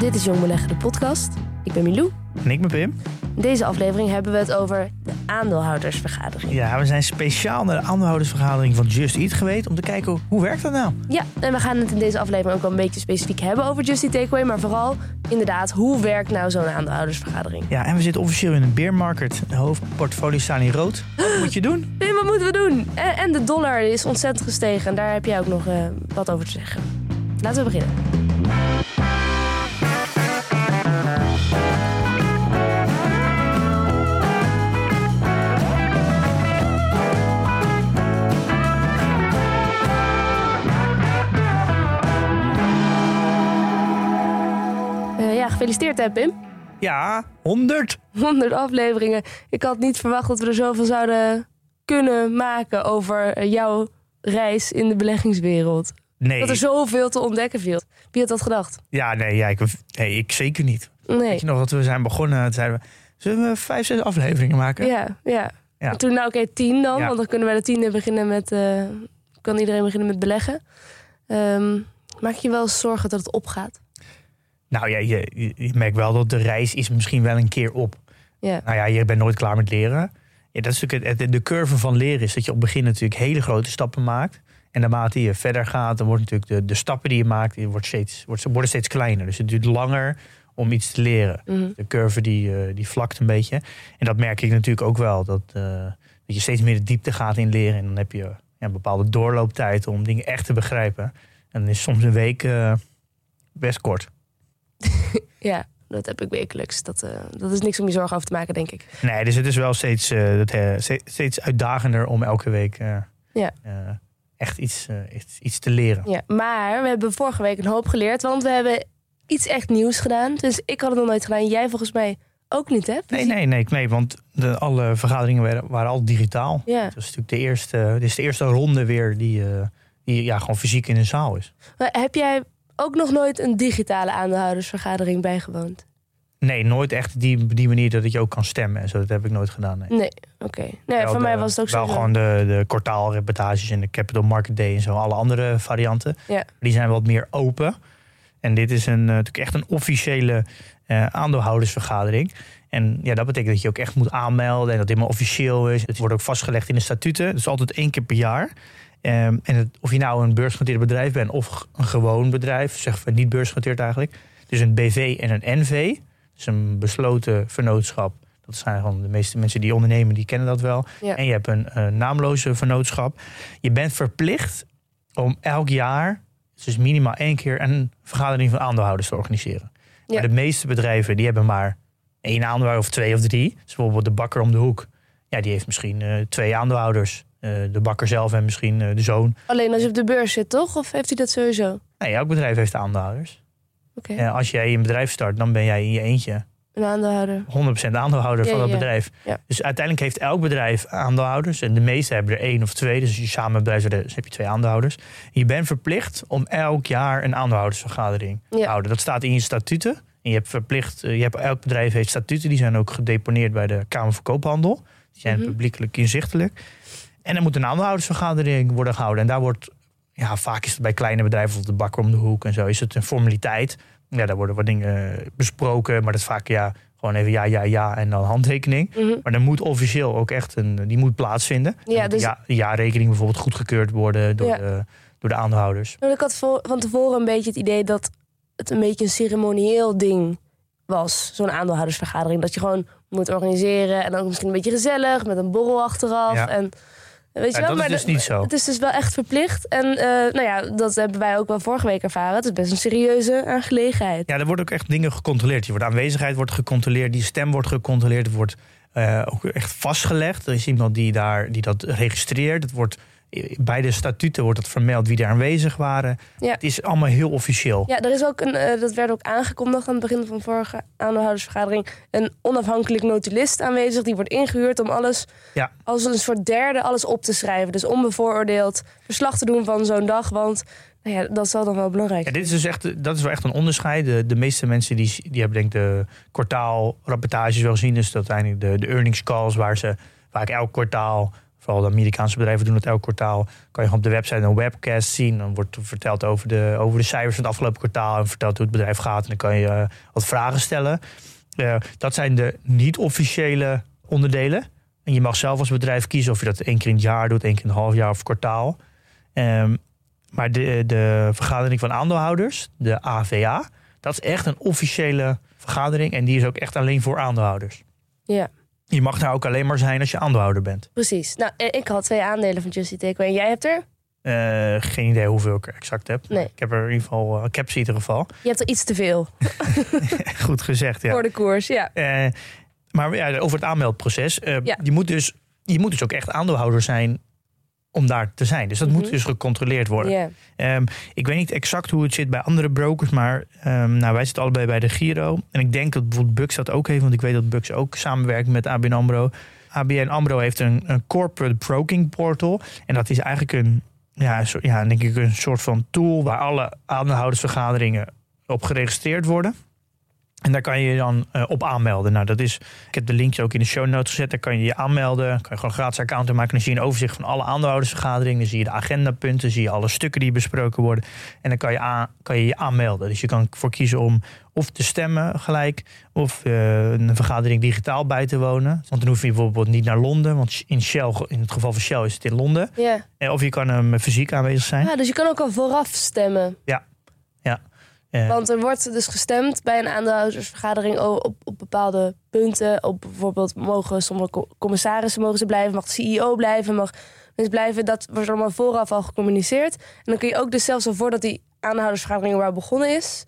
Dit is Jong Beleggen, de podcast. Ik ben Milou. En ik ben Pim. In deze aflevering hebben we het over de aandeelhoudersvergadering. Ja, we zijn speciaal naar de aandeelhoudersvergadering van Just Eat geweest om te kijken hoe werkt dat nou? Ja, en we gaan het in deze aflevering ook wel een beetje specifiek hebben over Just Eat Takeaway, maar vooral inderdaad, hoe werkt nou zo'n aandeelhoudersvergadering? Ja, en we zitten officieel in een bear market. De hoofdportfolios staan in rood. Wat moet je doen? Pim, wat moeten we doen? En, en de dollar is ontzettend gestegen en daar heb jij ook nog eh, wat over te zeggen. Laten we beginnen. Gefeliciteerd hè Pim. Ja, 100. 100 afleveringen. Ik had niet verwacht dat we er zoveel zouden kunnen maken over eh, jouw reis in de beleggingswereld. Nee. Dat er zoveel te ontdekken viel. Wie had dat gedacht? Ja, nee, ja, ik, nee, ik zeker niet. Nee. Weet je nog dat we zijn begonnen? Zeiden we, zullen we vijf, zes afleveringen maken? Ja, ja. Ja. En toen, nou oké, tien dan. Ja. Want dan kunnen we de tiende beginnen met... eh, kan iedereen beginnen met beleggen. Ehm, maak je wel eens zorgen dat het opgaat? Nou ja, je, je- je merkt wel dat de reis is misschien wel een keer op. Ja. Nou ja, je bent nooit klaar met leren. Ja, dat is natuurlijk het, de curve van leren is dat je op het begin natuurlijk hele grote stappen maakt. En naarmate je verder gaat, dan wordt natuurlijk de, de stappen die je maakt, die wordt steeds, wordt, worden steeds kleiner. Dus het duurt langer om iets te leren. Mhm. De curve die, eh, die vlakt een beetje. En dat merk ik natuurlijk ook wel. Dat, eh, dat je steeds meer de diepte gaat in leren. En dan heb je ja, een bepaalde doorlooptijd om dingen echt te begrijpen. En dan is soms een week eh, best kort. ja, dat heb ik wekelijks. Dat, eh, dat is niks om je zorgen over te maken, denk ik. Nee, dus het is wel steeds, eh, dat, eh, ste- steeds uitdagender om elke week Ja. echt iets, iets, iets te leren. Ja, maar we hebben vorige week een hoop geleerd. Want we hebben iets echt nieuws gedaan. Dus ik had het nog nooit gedaan. Jij volgens mij ook niet, hè? Nee, nee, nee, nee want de, alle vergaderingen waren, waren al digitaal. Ja. Het was natuurlijk de eerste, dit is de eerste ronde weer die, die ja, gewoon fysiek in een zaal is. Maar heb jij ook nog nooit een digitale aandeelhoudersvergadering bijgewoond? Nee, nooit echt die, die manier dat je ook kan stemmen en zo. Dat heb ik nooit gedaan. Nee. Nee, oké. Nee, voor mij was het ook zo. Wel gewoon de, de kwartaalreportages en de Capital Market Day en zo. Alle andere varianten. Ja. Die zijn wat meer open. En dit is een, eh, natuurlijk echt een officiële eh, aandeelhoudersvergadering. En ja, dat betekent dat je ook echt moet aanmelden en dat het helemaal officieel is. Het wordt ook vastgelegd in de statuten. Dat is altijd één keer per jaar. Ehm, en het- of je nou een beursgenoteerd bedrijf bent of een gewoon bedrijf, we niet beursgenoteerd eigenlijk. Dus een BV en een NV. Dus een besloten vennootschap. Dat zijn gewoon de meeste mensen die ondernemen, die kennen dat wel. Ja. En je hebt een naamloze vennootschap. Je bent verplicht om elk jaar, dus minimaal één keer, een vergadering van aandeelhouders te organiseren. Ja. Maar de meeste bedrijven die hebben maar één aandeelhouder of twee of drie. Dus bijvoorbeeld de bakker om de hoek. Ja, die heeft misschien eh, twee aandeelhouders. Eh, de bakker zelf en misschien eh, de zoon. Alleen als je op de beurs zit, toch? Of heeft hij dat sowieso? Nee, elk bedrijf heeft aandeelhouders. Oké, Eh, als jij een bedrijf start, dan ben jij in je eentje een aandeelhouder. 100% aandeelhouder Ja, van dat ja. bedrijf. Ja. Dus uiteindelijk heeft elk bedrijf aandeelhouders. En de meeste hebben er één of twee. Dus als je samen een bedrijf dus heb je twee aandeelhouders. Je bent verplicht om elk jaar een aandeelhoudersvergadering te houden. Dat staat in je statuten. En je hebt verplicht, je hebt, elk bedrijf heeft statuten. Die zijn ook gedeponeerd bij de Kamer van Koophandel. Die zijn Mhm. publiekelijk inzichtelijk. En er moet een aandeelhoudersvergadering worden gehouden. En daar wordt, ja, vaak is het bij kleine bedrijven, bijvoorbeeld de bakker om de hoek en zo, is het een formaliteit. Ja, daar worden wat dingen besproken, maar dat is vaak ja, gewoon even ja, ja, ja en dan handtekening. Mhm. Maar er moet officieel ook echt een, die moet plaatsvinden. Ja, dus- de ja, de jaarrekening bijvoorbeeld goedgekeurd worden door, Ja. de, door de aandeelhouders. Nou, ik had van tevoren een beetje het idee dat het een beetje een ceremonieel ding was. Zo'n aandeelhoudersvergadering. Dat je gewoon moet organiseren. En ook misschien een beetje gezellig. Met een borrel achteraf. Ja. En, weet je Ja, wel? dat is dus niet zo. Het is dus wel echt verplicht. En eh, nou ja, dat hebben wij ook wel vorige week ervaren. Het is best een serieuze aangelegenheid. Ja, er worden ook echt dingen gecontroleerd. Je wordt aanwezigheid wordt gecontroleerd, die stem wordt gecontroleerd. Het wordt eh, ook echt vastgelegd. Er is iemand die, daar, die dat registreert. Het wordt bij de statuten wordt het vermeld wie er aanwezig waren. Ja. Het is allemaal heel officieel. Ja, er is ook een, eh, dat werd ook aangekondigd aan het begin van vorige aandeelhoudersvergadering. Een onafhankelijk notulist aanwezig. Die wordt ingehuurd om alles Ja. als een soort derde alles op te schrijven. Dus onbevooroordeeld verslag te doen van zo'n dag. Want nou ja, dat zal dan wel belangrijk Ja, zijn. dit is dus echt, dat is wel echt een onderscheid. De, de meeste mensen die, die hebben denk ik de kwartaalrapportages wel gezien. Dus dat uiteindelijk de, de earnings calls waar ze vaak elk kwartaal, vooral de Amerikaanse bedrijven doen het elk kwartaal, kan je op de website een webcast zien. Dan wordt er verteld over de, over de cijfers van het afgelopen kwartaal en verteld hoe het bedrijf gaat. En dan kan je eh, wat vragen stellen. Eh, dat zijn de niet-officiële onderdelen. En je mag zelf als bedrijf kiezen of je dat één keer in het jaar doet, één keer in het half jaar of kwartaal. Ehm, maar de, de vergadering van aandeelhouders, de AVA, dat is echt een officiële vergadering. En die is ook echt alleen voor aandeelhouders. Ja, Je mag daar ook alleen maar zijn als je aandeelhouder bent. precies. Nou, eh, ik had twee aandelen van Justy Takeaway. En jij hebt er? Eh, geen idee hoeveel ik er exact heb. Nee. Ik heb er in ieder geval, eh, ik heb ze in ieder geval. Je hebt er iets te veel Goed gezegd, ja. voor de koers. Ja. Maar ja, over het aanmeldproces. Ja. je, moet dus, je moet dus ook echt aandeelhouder zijn om daar te zijn. Dus dat Mhm. moet dus gecontroleerd worden. Ehm, ik weet niet exact hoe het zit bij andere brokers, maar ehm, nou, wij zitten allebei bij de Giro. En ik denk dat bijvoorbeeld Bux dat ook heeft, want ik weet dat Bux ook samenwerkt met ABN AMRO. ABN AMRO heeft een, een corporate broking portal. En dat is eigenlijk een, ja, ja, denk ik een soort van tool waar alle aandeelhoudersvergaderingen op geregistreerd worden. En daar kan je je dan eh, op aanmelden. Nou, dat is, ik heb de linkje ook in de show notes gezet. Daar kan je je aanmelden. Kan je gewoon een gratis account maken. Dan zie je een overzicht van alle aandeelhoudersvergaderingen. Dan zie je de agendapunten. Zie je alle stukken die besproken worden. En dan kan je aan, kan je, je aanmelden. Dus je kan ervoor kiezen om of te stemmen gelijk. Of eh, een vergadering digitaal bij te wonen. Want dan hoef je bijvoorbeeld niet naar Londen. Want in, Shell, in het geval van Shell is het in Londen. ja. Eh, Of je kan hem fysiek aanwezig zijn. Ah, dus je kan ook al vooraf stemmen. Want er wordt dus gestemd bij een aandeelhoudersvergadering op, op bepaalde punten. Op bijvoorbeeld mogen sommige co- commissarissen mogen ze blijven, mag de CEO blijven, mag mensen blijven. Dat wordt allemaal vooraf al gecommuniceerd. En dan kun je ook dus zelfs al voordat die aandeelhoudersvergadering waar begonnen is,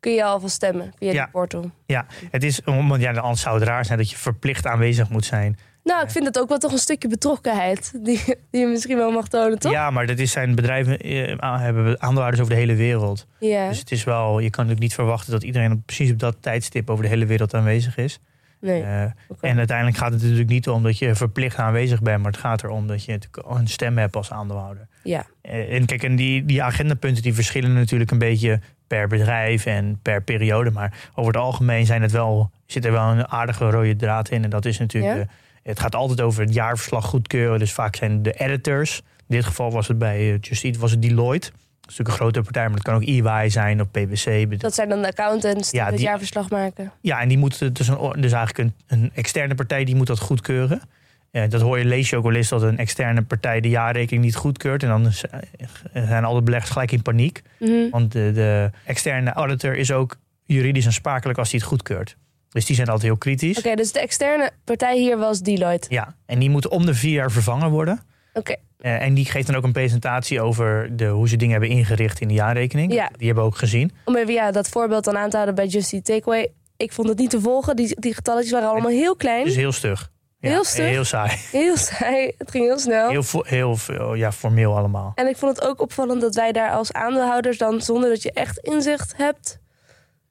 kun je alvast stemmen via Ja. die portal. ja, het is, want ja, anders zou het raar zijn dat je verplicht aanwezig moet zijn. Nou, ik vind het ook wel toch een stukje betrokkenheid die, die je misschien wel mag tonen, toch? Ja, maar dat is zijn bedrijven eh, hebben aandeelhouders over de hele wereld. Ja. Dus het is wel, je kan natuurlijk niet verwachten dat iedereen op, precies op dat tijdstip over de hele wereld aanwezig is. nee. Eh. En uiteindelijk gaat het natuurlijk niet om dat je verplicht aanwezig bent, maar het gaat erom dat je een stem hebt als aandeelhouder. Ja. Eh, En kijk, en die, die agendapunten die verschillen natuurlijk een beetje per bedrijf en per periode. Maar over het algemeen zijn het wel, zit er wel een aardige rode draad in. En dat is natuurlijk, Ja? Het gaat altijd over het jaarverslag goedkeuren. Dus vaak zijn de editors. In dit geval was het bij eh, Just Eat, was het Deloitte. Dat is natuurlijk een grote partij, maar het kan ook EY zijn of PwC. Dat zijn dan de accountants die Ja, het jaarverslag maken. Ja, en die moet dus, een, dus eigenlijk een, een externe partij die moet dat goedkeuren. Eh, dat hoor je, lees je ook wel eens dat een externe partij de jaarrekening niet goedkeurt. En dan eh, zijn alle beleggers gelijk in paniek. Mhm. Want de, de externe auditor is ook juridisch aansprakelijk als hij het goedkeurt. Dus die zijn altijd heel kritisch. Oké, dus de externe partij hier was Deloitte. Ja, en die moeten om de vier jaar vervangen worden. Oké, Eh, en die geeft dan ook een presentatie over de, hoe ze dingen hebben ingericht in de jaarrekening. Ja. Die hebben we ook gezien. om even ja, dat voorbeeld dan aan te houden bij Justy Takeaway. Ik vond het niet te volgen. Die, die getalletjes waren allemaal heel klein. Dus heel stug. Ja, Heel stug? Heel saai. Heel saai. Het ging heel snel. Heel, heel veel, ja, formeel allemaal. En ik vond het ook opvallend dat wij daar als aandeelhouders dan, zonder dat je echt inzicht hebt...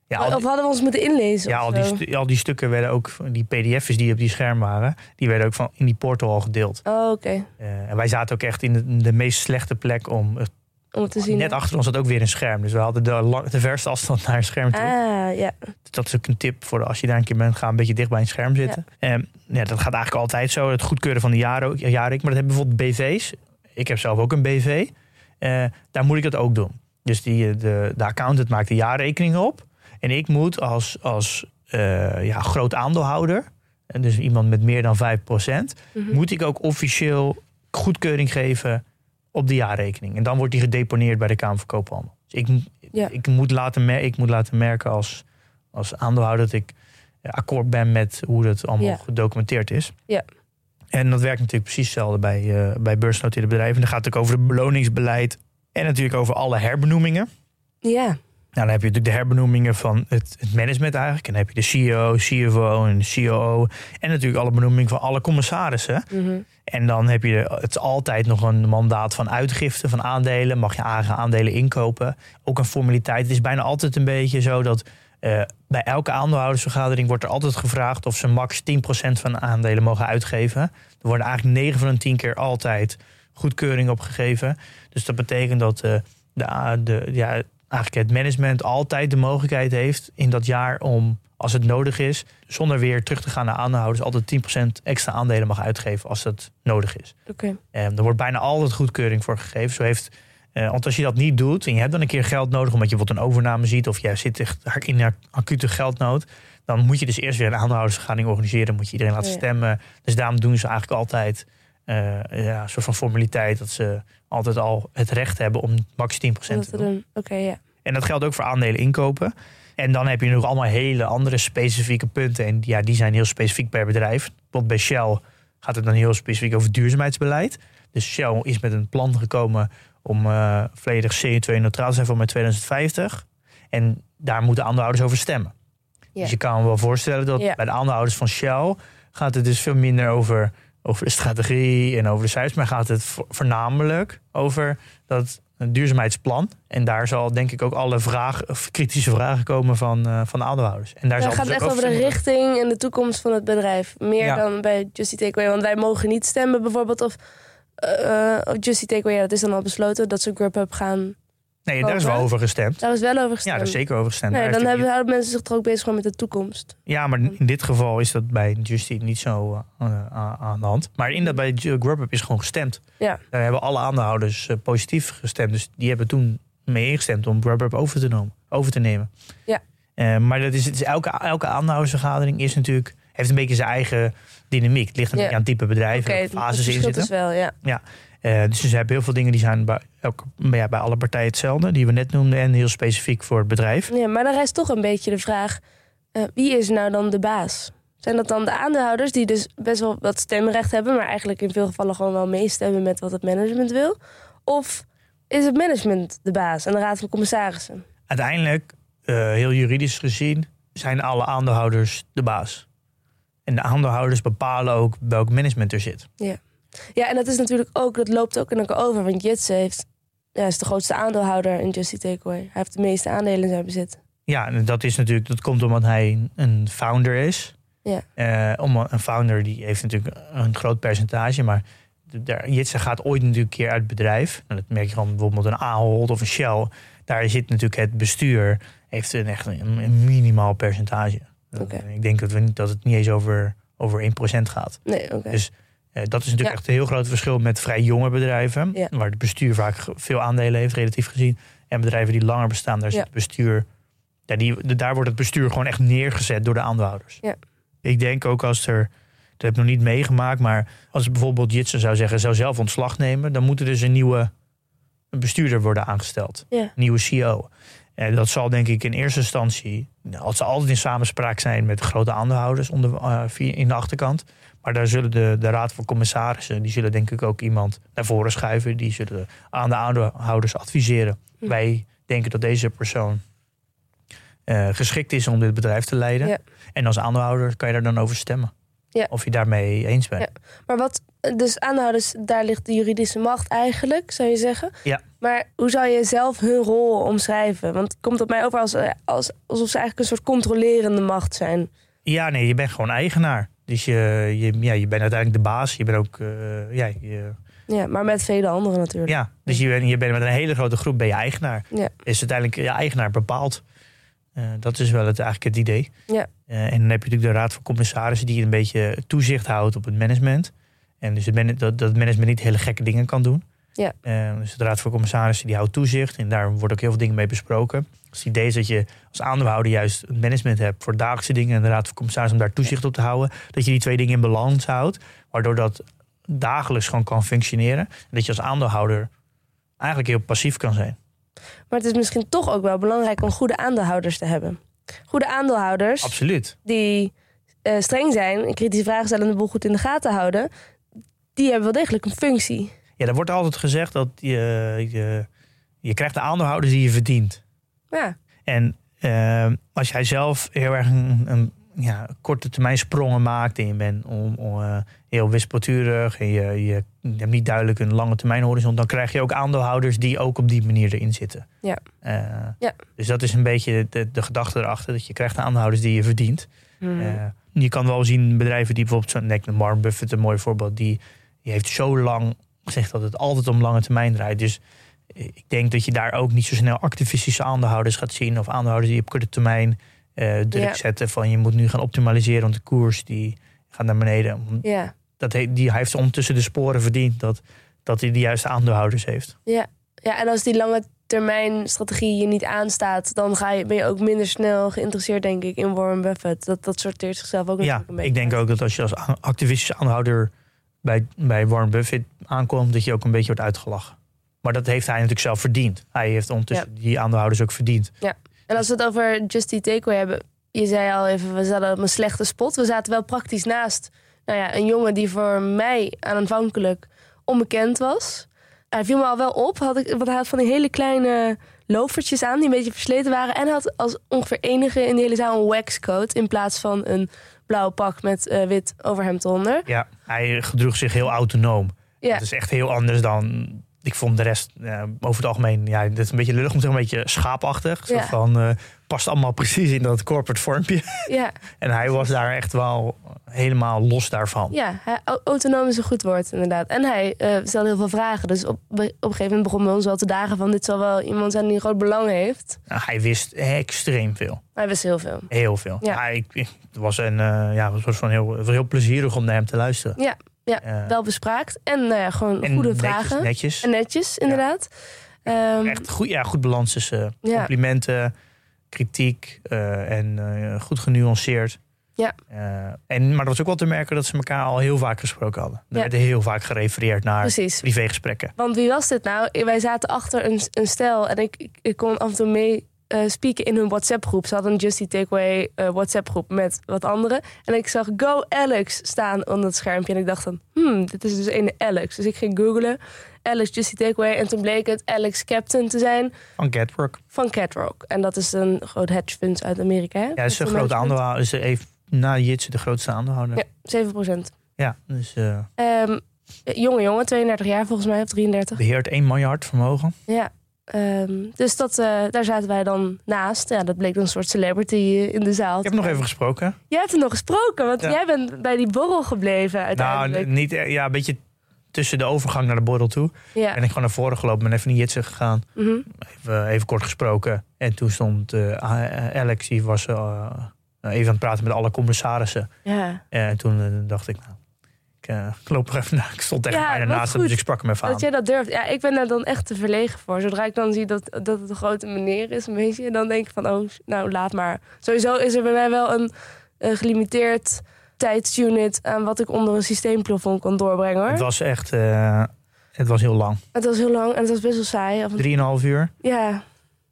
Ja, of hadden we ons moeten inlezen Ja, al die, al die stukken werden ook, die pdf's die op die scherm waren, die werden ook van in die portal al gedeeld. Oh, oké. Eh, en wij zaten ook echt in de, de meest slechte plek om, Om het te zien. net achter ons zat ook weer een scherm. Dus we hadden de, lang- de verste afstand naar een scherm toe. Ah, ja. Dat is ook een tip voor als je daar een keer bent, ga een beetje dicht bij een scherm zitten. Eh, ja, dat gaat eigenlijk altijd zo, het goedkeuren van de jaren. Maar dat hebben bijvoorbeeld BV's. Ik heb zelf ook een BV. Eh, daar moet ik dat ook doen. Dus die, eh, de, de accountant maakt de jaarrekening op. En ik moet als, als eh, ja, groot aandeelhouder, en dus iemand met meer dan 5%, Mhm. moet ik ook officieel goedkeuring geven op de jaarrekening. En dan wordt die gedeponeerd bij de Kamer van Koophandel. Dus ik, Ja. ik, moet, laten ik moet laten merken als, als aandeelhouder dat ik eh, akkoord ben met hoe dat allemaal Ja. gedocumenteerd is. Ja. En dat werkt natuurlijk precies hetzelfde bij, eh bij beursgenoteerde bedrijven. En dan gaat het ook over het beloningsbeleid en natuurlijk over alle herbenoemingen. Ja. Nou, dan heb je natuurlijk de herbenoemingen van het, het management eigenlijk. En dan heb je de CEO, CFO en de COO. En natuurlijk alle benoemingen van alle commissarissen. Mhm. En dan heb je het altijd nog een mandaat van uitgifte van aandelen. Mag je eigen aandelen inkopen. Ook een formaliteit. Het is bijna altijd een beetje zo dat eh, bij elke aandeelhoudersvergadering wordt er altijd gevraagd of ze max 10% van de aandelen mogen uitgeven. Er worden eigenlijk 9 van de 10 keer altijd goedkeuring op gegeven. Dus dat betekent dat eh, de, de, ja, eigenlijk het management altijd de mogelijkheid heeft in dat jaar om, als het nodig is, zonder weer terug te gaan naar aandeelhouders, altijd 10% extra aandelen mag uitgeven als dat nodig is. Oké. Eh, er wordt bijna altijd goedkeuring voor gegeven. Zo heeft, eh, want als je dat niet doet en je hebt dan een keer geld nodig omdat je wat een overname ziet of jij zit echt in een acute geldnood, dan moet je dus eerst weer een aandeelhoudersvergadering organiseren, moet je iedereen laten Ja. stemmen. Dus daarom doen ze eigenlijk altijd eh, ja, een soort van formaliteit dat ze altijd al het recht hebben om max 10% Om te dat te doen. doen. Oké, ja. En dat geldt ook voor aandelen inkopen. En dan heb je nog allemaal hele andere specifieke punten. En ja, die zijn heel specifiek per bedrijf. Bijvoorbeeld bij Shell gaat het dan heel specifiek over duurzaamheidsbeleid. Dus Shell is met een plan gekomen om eh, volledig CO2-neutraal te zijn voor met 2050. En daar moeten aandeelhouders over stemmen. Dus je kan je wel voorstellen dat bij de aandeelhouders van Shell gaat het dus veel minder over, over de strategie en over de cijfers, maar gaat het vo- voornamelijk over dat duurzaamheidsplan. En daar zal denk ik ook alle vragen, of kritische vragen komen van, eh, van de aandeelhouders. En daar Het zal gaat dus echt over de richting en de toekomst van het bedrijf. Meer Ja. dan bij Justy Takeaway. Want wij mogen niet stemmen bijvoorbeeld of, eh of Justy Takeaway, ja, dat is dan al besloten, dat ze Grubhub gaan... Nee, daar is wel Over? gestemd. Daar is wel over Ja, gestemd. daar is zeker over gestemd. Nee, Daar dan hebben, houden mensen zich toch ook bezig gewoon met de toekomst. Ja, maar in dit geval is dat bij Justy niet zo eh, aan aan de hand. Maar in dat bij Grubhub is gewoon gestemd. Ja. Daar hebben alle aandeelhouders eh, positief gestemd. Dus die hebben toen mee ingestemd om Grubhub over te, nemen, over te nemen. Ja. Eh, maar dat is, het is elke, elke aandeelhoudersvergadering is natuurlijk, heeft een beetje zijn eigen dynamiek. Het ligt een Ja. beetje aan het type welke het fases in zitten. dus wel, ja. Eh, dus ze hebben heel veel dingen die zijn bij, elke, ja, bij alle partijen hetzelfde, die we net noemden. En heel specifiek voor het bedrijf. ja. Maar dan rijst toch een beetje de vraag, eh, wie is nou dan de baas? Zijn dat dan de aandeelhouders die dus best wel wat stemrecht hebben... maar eigenlijk in veel gevallen gewoon wel meestemmen met wat het management wil? Of is het management de baas en de raad van commissarissen? Uiteindelijk, eh, heel juridisch gezien, zijn alle aandeelhouders de baas. En de aandeelhouders bepalen ook welk management er zit. Ja, en dat is natuurlijk ook, dat loopt ook in elkaar over. Want Jitse heeft, ja, is de grootste aandeelhouder in Justy Takeaway. Hij heeft de meeste aandelen in zijn bezit. Ja, en dat is natuurlijk, dat komt omdat hij een founder is. Ja. Eh, om een founder die heeft natuurlijk een groot percentage, maar de- daar- Jitse gaat ooit natuurlijk een keer uit het bedrijf. Nou, dat merk je gewoon bijvoorbeeld een Ahold of een Shell. Daar zit natuurlijk het bestuur, heeft een echt een, een minimaal percentage. Oké. Ik denk dat, we, niet- dat het niet eens over, over 1% gaat. Nee, oké. Dus dat is natuurlijk Ja. echt een heel groot verschil met vrij jonge bedrijven. Ja. Waar het bestuur vaak veel aandelen heeft, relatief gezien. En bedrijven die langer bestaan, daar Ja. zit het bestuur. Ja, die, daar wordt het bestuur gewoon echt neergezet door de aandeelhouders. Ja. Ik denk ook als er. Dat heb ik nog niet meegemaakt, maar als bijvoorbeeld Jitsen zou zeggen, zou zelf ontslag nemen, dan moet er dus een nieuwe bestuurder worden aangesteld. Een nieuwe CEO. En dat zal denk ik in eerste instantie, nou, het zal altijd in samenspraak zijn met de grote aandeelhouders onder, eh, in de achterkant. Maar daar zullen de, de raad van commissarissen, die zullen denk ik ook iemand naar voren schuiven. Die zullen aan de aandeelhouders adviseren. Hm. Wij denken dat deze persoon eh, geschikt is om dit bedrijf te leiden. Ja. En als aandeelhouder kan je daar dan over stemmen. Ja. Of je daarmee eens bent. Ja. Maar wat, dus aandeelhouders, daar ligt de juridische macht eigenlijk, zou je zeggen. Ja. Maar hoe zou je zelf hun rol omschrijven? Want het komt op mij over als, eh, als, alsof ze eigenlijk een soort controlerende macht zijn. Ja, nee, je bent gewoon eigenaar. Dus je, je, ja, je bent uiteindelijk de baas. Je bent ook, eh, ja, je, Ja, maar met vele anderen natuurlijk. ja, dus je bent, je bent met een hele grote groep ben je eigenaar. Ja. Is uiteindelijk je eigenaar bepaald. Eh, dat is wel het, eigenlijk het idee. Ja. Eh, en dan heb je natuurlijk de raad van commissarissen die een beetje toezicht houdt op het management. En dus het man- dat, dat het management niet hele gekke dingen kan doen. Ja. Eh, dus de raad van commissarissen die houdt toezicht. En daar wordt ook heel veel dingen mee besproken. Dus het idee is dat je als aandeelhouder juist het management hebt voor dagelijkse dingen. En de raad van commissarissen om daar toezicht op te houden. Dat je die twee dingen in balans houdt. Waardoor dat dagelijks gewoon kan functioneren. En dat je als aandeelhouder eigenlijk heel passief kan zijn. Maar het is misschien toch ook wel belangrijk om goede aandeelhouders te hebben. Goede aandeelhouders Absoluut. die eh, streng zijn en kritische vragen stellen en de boel goed in de gaten houden, die hebben wel degelijk een functie. Ja, er wordt altijd gezegd dat je, je, je krijgt de aandeelhouders die je verdient. Ja, En eh, als jij zelf heel erg een, een ja, korte termijn sprongen maakt en je bent om, om, eh, heel wispelturig en je, je hebt niet duidelijk een lange termijn horizon, dan krijg je ook aandeelhouders die ook op die manier erin zitten. Ja. Eh, Ja. Dus dat is een beetje de, de gedachte erachter, dat je krijgt aandeelhouders die je verdient. Mhm. Eh, je kan wel zien bedrijven die bijvoorbeeld, zo'n Warren Buffett, een mooi voorbeeld, die, die heeft zo lang gezegd dat het altijd om lange termijn draait. Dus eh, ik denk dat je daar ook niet zo snel activistische aandeelhouders gaat zien of aandeelhouders die op korte termijn eh, druk zetten van je moet nu gaan optimaliseren, want de koers die gaat naar beneden. ja. Dat he, die, hij heeft ondertussen de sporen verdiend dat, dat hij de juiste aandeelhouders heeft. Ja. ja, en als die lange termijn strategie je niet aanstaat, dan ga je, ben je ook minder snel geïnteresseerd, denk ik, in Warren Buffett. Dat, dat sorteert zichzelf ook Ja, natuurlijk een beetje. ik denk ook dat als je als activistische aandeelhouder bij, bij Warren Buffett aankomt, dat je ook een beetje wordt uitgelachen. Maar dat heeft hij natuurlijk zelf verdiend. Hij heeft ondertussen die aandeelhouders ook verdiend. En als we het over Just Eat Takeaway hebben, je zei al even, we zaten op een slechte spot. We zaten wel praktisch naast nou ja, een jongen die voor mij aanvankelijk onbekend was. Hij viel me al wel op, had ik, want hij had van die hele kleine loafertjes aan die een beetje versleten waren. En had als ongeveer enige in de hele zaal een waxcoat in plaats van een blauw pak met eh, wit overhemd eronder. Ja, hij gedroeg zich heel autonoom. Ja. Dat is echt heel anders dan. Ik vond de rest eh, over het algemeen, ja, dat is een beetje lullig om te zeggen, een beetje schaapachtig. Zo Ja. van, eh, past allemaal precies in dat corporate vormpje. Ja, En hij was daar echt wel helemaal los daarvan. ja hij, au- autonoom is een goed woord inderdaad. En hij eh, stelde heel veel vragen. Dus op, op een gegeven moment begon bij ons wel te dagen van... dit zal wel iemand zijn die een groot belang heeft. Nou, hij wist extreem veel. Hij wist heel veel. Heel veel. Ja. Ik, het was, een, eh, ja, het was van heel, heel plezierig om naar hem te luisteren. Ja, ja Eh, wel bespraakt. En nou ja, gewoon en goede netjes, vragen. Netjes. En netjes, inderdaad. Ehm, Echt goed, ja, goed balans tussen Ja. Kritiek eh, en eh, goed genuanceerd. Ja. Eh, en, maar dat was ook wel te merken dat ze elkaar al heel vaak gesproken hadden. Er Ja. werd heel vaak gerefereerd naar Precies. privégesprekken. Want wie was dit nou? Wij zaten achter een, een stel en ik, ik, kon af en toe mee eh spieken in hun WhatsApp-groep. Ze hadden een Justy Takeaway eh, WhatsApp-groep met wat anderen. En ik zag Go Alex staan onder het schermpje. En ik dacht dan, hmm, dit is dus een Alex. Dus ik ging googlen, Alex Justy Takeaway. En toen bleek het Alex Captain te zijn Van Catwork. van Catrock. En dat is een groot hedge fund uit Amerika. Hè? Ja, is een grote aandeelhouder. Is even na Jitse de grootste aandeelhouder. Ja, 7 procent. Ja, dus Ehm, jonge jongen, 32 jaar volgens mij, of 33. beheert 1 miljard vermogen. Ja. Ehm, dus dat, eh, daar zaten wij dan naast. Ja, dat bleek een soort celebrity eh, in de zaal. Ik heb nog even gesproken. Jij hebt hem nog gesproken, want Ja. jij bent bij die borrel gebleven uiteindelijk. Nou, niet, ja, een beetje tussen de overgang naar de borrel toe. ja. Ben ik gewoon naar voren gelopen, ben even naar Jitse gegaan. Mhm. Even, even kort gesproken. En toen stond eh, Alex, die was eh, even aan het praten met alle commissarissen. ja. En toen dacht ik, nou, ik, ik loop er even naar. Ik stond echt Ja, bijna naast hem, dus ik sprak hem even aan. Dat jij dat durft. Ja, ik ben daar dan echt te verlegen voor. Zodra ik dan zie dat, dat het een grote meneer is, een beetje, dan denk ik van, oh, nou, laat maar. Sowieso is er bij mij wel een gelimiteerd tijdsunit aan wat ik onder een systeemplafond kan doorbrengen, hoor. Het was echt, eh, het was heel lang. Het was heel lang en het was best wel saai. Drieënhalf uur. Ja,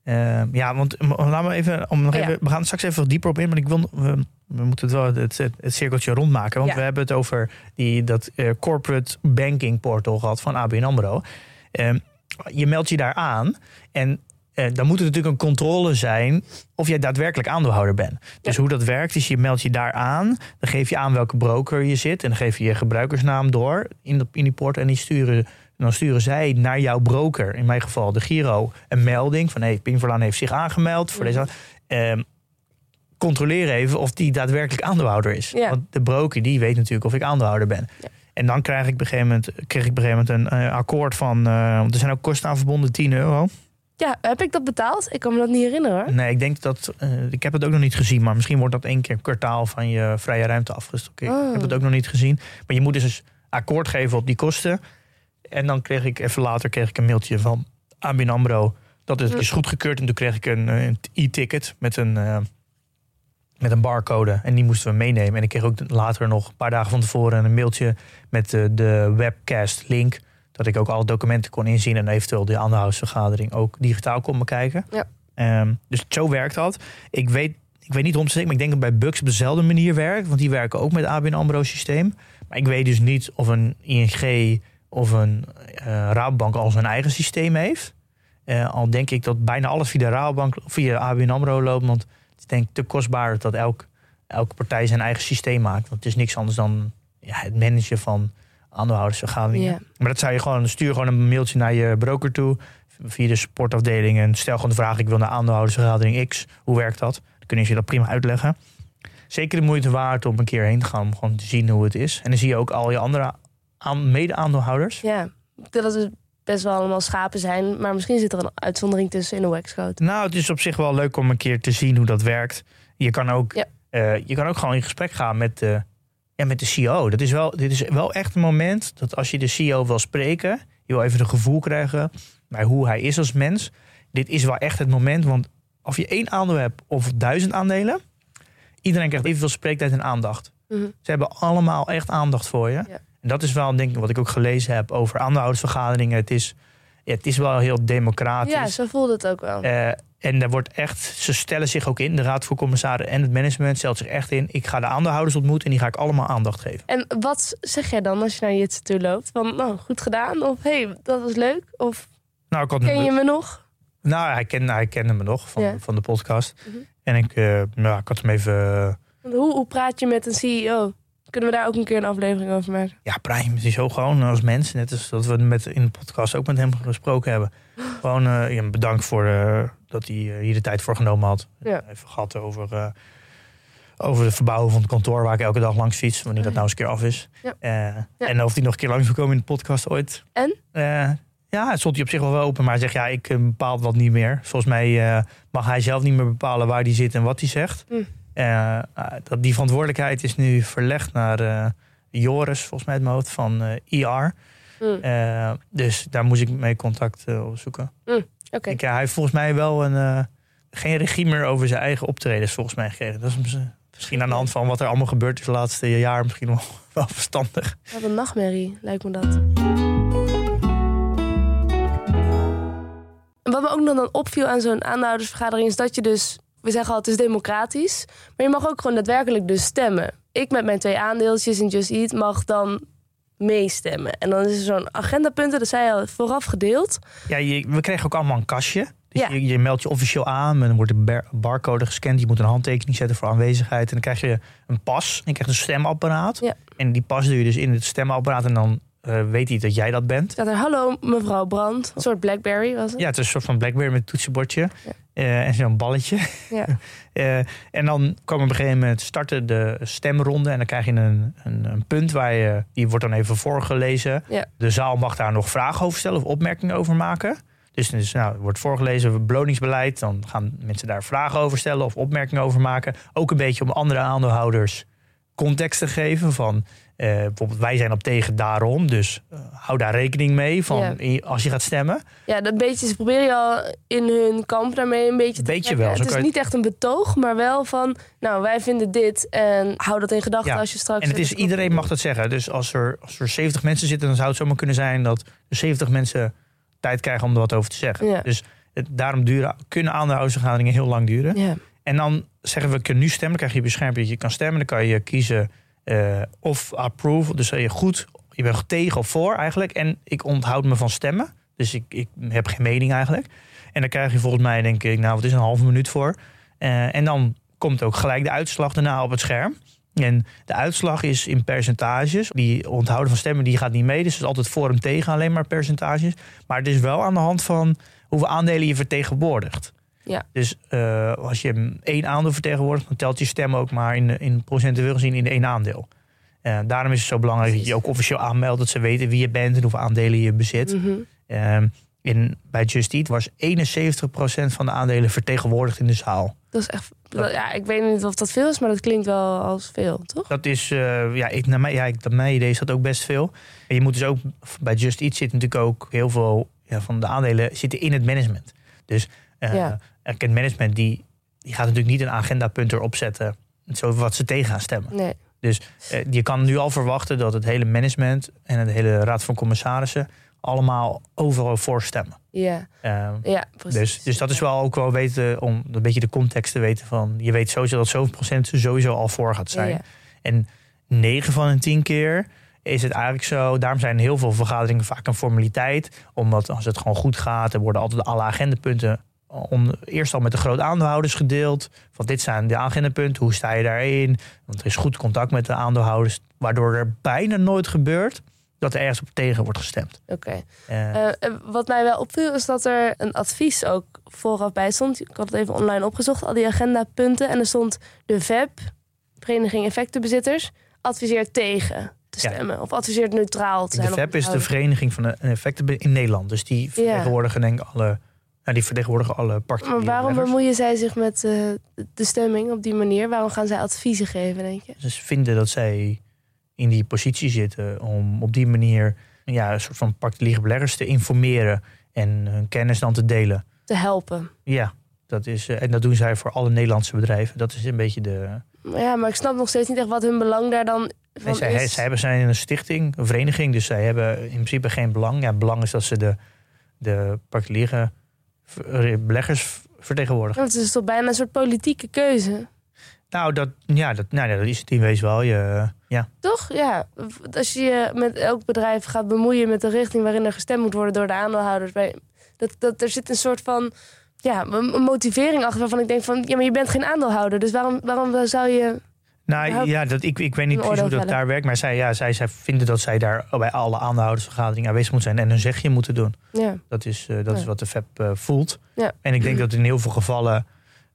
Eh, ja, want m- laten we even, om nog ja. even, we gaan straks even dieper op in, maar ik wil, we, we moeten het wel het, het, het cirkeltje rondmaken, want Ja. we hebben het over die, dat eh, corporate banking portal gehad van ABN AMRO. Ehm, je meldt je daar aan en dan moet er natuurlijk een controle zijn of jij daadwerkelijk aandeelhouder bent. Dus hoe dat werkt is, je meldt je daar aan, dan geef je aan welke broker je zit en dan geef je je gebruikersnaam door in, de, in die port en die sturen dan sturen zij naar jouw broker, in mijn geval de Giro, een melding van hey, Pim Verlaan heeft zich aangemeld voor deze. Ehm, controleer even of die daadwerkelijk aandeelhouder is. Ja. Want de broker die weet natuurlijk of ik aandeelhouder ben. En dan krijg ik op een gegeven moment, kreeg ik op een gegeven moment een eh, akkoord van, eh, want er zijn ook kosten aan verbonden, 10 euro. Ja, heb ik dat betaald? Ik kan me dat niet herinneren, hoor. Nee, ik denk dat, eh, ik heb het ook nog niet gezien, maar misschien wordt dat één keer kwartaal van je vrije ruimte afgestoken. Ik Oh. heb het ook nog niet gezien. Maar je moet dus eens akkoord geven op die kosten. En dan kreeg ik even later kreeg ik een mailtje van ABN AMRO dat Hm. is goedgekeurd. En toen kreeg ik een, eh, een e-ticket met een, eh, met een barcode. En die moesten we meenemen. En ik kreeg ook later nog een paar dagen van tevoren een mailtje met de, de webcast link. Dat ik ook alle documenten kon inzien en eventueel de aandeelhoudersvergadering ook digitaal kon bekijken. Ja. Ehm, dus zo werkt dat. Ik weet, ik weet niet om te zeggen, maar ik denk dat bij Bucks op dezelfde manier werkt. Want die werken ook met het ABN AMRO systeem. Maar ik weet dus niet of een ING of een eh Rabobank al zijn eigen systeem heeft. Eh, al denk ik dat bijna alles via de Rabobank, via ABN AMRO loopt. Want het is denk ik te kostbaar dat elk, elke partij zijn eigen systeem maakt. Want het is niks anders dan ja, het managen van aandeelhoudersvergaderingen. Ja. Maar dat zou je gewoon, stuur gewoon een mailtje naar je broker toe. Via de supportafdeling. En stel gewoon de vraag, ik wil naar aandeelhoudersvergadering X. Hoe werkt dat? Dan kunnen ze je dat prima uitleggen. Zeker de moeite waard om een keer heen te gaan. Om gewoon te zien hoe het is. En dan zie je ook al je andere aan, mede-aandeelhouders. Ja, dat het best wel allemaal schapen zijn. Maar misschien zit er een uitzondering tussen in de waxcoat. Nou, het is op zich wel leuk om een keer te zien hoe dat werkt. Je kan ook, Ja. eh, je kan ook gewoon in gesprek gaan met de, ja, met de CEO. Dat is wel, dit is wel echt een moment dat als je de CEO wil spreken, je wil even een gevoel krijgen bij hoe hij is als mens. Dit is wel echt het moment, want of je één aandeel hebt of duizend aandelen, iedereen krijgt evenveel spreektijd en aandacht. Mhm. Ze hebben allemaal echt aandacht voor je. Ja. En dat is wel, denk ik, wat ik ook gelezen heb over aandeelhoudersvergaderingen. Het is, ja, het is wel heel democratisch. Ja, zo voelde het ook wel. Eh, en er wordt echt, ze stellen zich ook in, de Raad voor Commissaren en het management stelt zich echt in. Ik ga de aandeelhouders ontmoeten en die ga ik allemaal aandacht geven. En wat zeg jij dan als je naar Jitse toe loopt? Van, nou, goed gedaan? Of, hey, dat was leuk? Of Nou, ken je me nog? nou hij, kende, hij kende me nog van, Ja. van de podcast. Mhm. En ik, nou, ik had hem even. Hoe, hoe praat je met een CEO? Kunnen we daar ook een keer een aflevering over maken? ja, Prime is zo gewoon als mens. Net als dat we met, in de podcast ook met hem gesproken hebben. Gewoon ja, bedankt voor eh, dat hij eh, hier de tijd voor genomen had. Ja. Even gehad over, eh, over het verbouwen van het kantoor waar ik elke dag langs fiets. Wanneer dat nou eens een keer af is. Eh, En of hij nog een keer langs wil komen in de podcast ooit. En? Ja, het stond hij op zich wel wel open. Maar hij zegt ja, ik bepaal wat niet meer. Volgens mij mag hij zelf niet meer bepalen waar hij zit en wat hij zegt. Eh, dat die verantwoordelijkheid is nu verlegd naar Joris, volgens mij het hoofd, van IR. Eh, dus daar moest ik mee contact eh, opzoeken. Ik, ja, hij heeft volgens mij wel een, eh, geen regie meer over zijn eigen optredens volgens mij gekregen. Dat is mis- misschien aan de hand van wat er allemaal gebeurd is de laatste jaar misschien wel, wel verstandig. Wat een nachtmerrie, lijkt me dat. En wat me ook nog dan opviel aan zo'n aandeelhoudersvergadering... is dat je dus, we zeggen al, het is democratisch... maar je mag ook gewoon daadwerkelijk dus stemmen. Ik met mijn twee aandeeltjes in Just Eat mag dan meestemmen. En dan is er zo'n agendapunten, dat zei je al, vooraf gedeeld. Ja, je, we kregen ook allemaal een kastje. Dus Ja. je, je meldt je officieel aan, en dan wordt bar- barcode gescand. Je moet een handtekening zetten voor aanwezigheid. En dan krijg je een pas. En je krijgt een stemapparaat. Ja. En die pas doe je dus in het stemapparaat. En dan eh, weet hij dat jij dat bent. Staat er, hallo mevrouw Brand. Een soort Blackberry was het. Ja, het is een soort van Blackberry met een toetsenbordje. Ja. Eh, en zo'n balletje. Ja. Eh, en dan komen op een gegeven moment starten de stemronde. En dan krijg je een, een, een punt waar je, die wordt dan even voorgelezen. Ja. De zaal mag daar nog vragen over stellen of opmerkingen over maken. Dus, dus nou, er wordt voorgelezen beloningsbeleid. Dan gaan mensen daar vragen over stellen of opmerkingen over maken. Ook een beetje om andere aandeelhouders context te geven. Van bijvoorbeeld, wij zijn op tegen daarom. Dus eh, hou daar rekening mee van Ja. als je gaat stemmen. Ja, dat beetje, ze proberen je al in hun kamp daarmee een beetje te Beetje trekken. wel, Het is niet echt een betoog, maar wel van... nou, wij vinden dit en hou dat in gedachten Ja, als je straks... En het is, iedereen mag dat zeggen. Dus als er, als er 70 mensen zitten, dan zou het zomaar kunnen zijn dat er 70 mensen tijd krijgen om er wat over te zeggen. Ja. Dus het, daarom duren, kunnen aandeelhoudersvergaderingen heel lang duren. Ja, En dan zeggen we, kun nu stemmen. Dan krijg je beschermd dat je kan stemmen. Dan kan je kiezen eh, of approve. Dus je goed, je bent tegen of voor eigenlijk. En ik onthoud me van stemmen. Dus ik, ik heb geen mening eigenlijk. En dan krijg je volgens mij, denk ik, nou, wat is een halve minuut voor. Eh, en dan komt ook gelijk de uitslag daarna op het scherm. En de uitslag is in percentages. Die onthouden van stemmen die gaat niet mee. Dus het is altijd voor en tegen alleen maar percentages. Maar het is wel aan de hand van hoeveel aandelen je vertegenwoordigt. Ja. Dus eh, als je één aandeel vertegenwoordigt, dan telt je stem ook maar in, in procentueel gezien in één aandeel. Eh, daarom is het zo belangrijk dat je ook officieel aanmeldt, dat ze weten wie je bent en hoeveel aandelen je bezit. Mhm. Ehm, in, bij Just Eat was 71% van de aandelen vertegenwoordigd in de zaal. Dat is echt... Ja, ik weet niet of dat veel is, maar dat klinkt wel als veel, toch? Dat is, eh, ja, ik, naar, mij, ja, ik, naar mijn idee is dat ook best veel. En je moet dus ook, bij Just Eat zit natuurlijk ook heel veel ja, van de aandelen zitten in het management. Dus Ja. Het management die, die gaat natuurlijk niet een agendapunt erop zetten, zo wat ze tegen gaan stemmen. Nee. Eh, je kan nu al verwachten dat het hele management en het hele raad van commissarissen allemaal overal voor stemmen. Ja, Eh, ja precies. dus, dus dat is wel ook wel weten om een beetje de context te weten van. Je weet sowieso dat zoveel procent sowieso al voor gaat zijn. Ja. En 9 van de 10 keer is het eigenlijk zo. Daarom zijn heel veel vergaderingen vaak een formaliteit. Omdat als het gewoon goed gaat, er worden altijd alle agendapunten eerst al met de grote aandeelhouders gedeeld. Van dit zijn de agendapunten, hoe sta je daarin? Want er is goed contact met de aandeelhouders. Waardoor er bijna nooit gebeurt dat er ergens op tegen wordt gestemd. Oké. Eh, Eh, wat mij wel opviel is dat er een advies ook vooraf bij stond. Ik had het even online opgezocht, al die agendapunten. En er stond de VEB, Vereniging Effectenbezitters, adviseert tegen te Ja. stemmen. Of adviseert neutraal te de zijn. VEP is de Vereniging van de Effecten in Nederland. Dus die vertegenwoordigen denk ik alle, die vertegenwoordigen alle partijen. Maar waarom bemoeien zij zich met eh, de stemming op die manier? Waarom gaan zij adviezen geven, denk je? Ze vinden dat zij in die positie zitten om op die manier ja, een soort van particuliere beleggers te informeren en hun kennis dan te delen. Te helpen. Ja, dat is, eh, en dat doen zij voor alle Nederlandse bedrijven. Dat is een beetje de. Ja, maar ik snap nog steeds niet echt wat hun belang daar dan van Nee, zij, is. zij hebben zijn een stichting, een vereniging, dus zij hebben in principe geen belang. Ja, het belang is dat ze de, de particuliere beleggers vertegenwoordigen. Het is toch bijna een soort politieke keuze. Nou, dat, ja, dat, nou, dat is het in wezen wel. Je, ja. Toch? Ja. Als je je met elk bedrijf gaat bemoeien met de richting waarin er gestemd moet worden door de aandeelhouders. Bij, dat, dat, er zit een soort van ja, een motivering achter waarvan ik denk van ja, maar je bent geen aandeelhouder. Dus waarom, waarom zou je. Nou Überhaupt ja, dat, ik, ik weet niet precies hoe dat vellen. daar werkt. Maar zij, ja, zij, zij vinden dat zij daar bij alle aandeelhoudersvergaderingen aanwezig moeten zijn. En hun zegje moeten doen. Ja. Dat is, eh, dat is wat de VEP eh, voelt. Ja. En ik denk dat in heel veel gevallen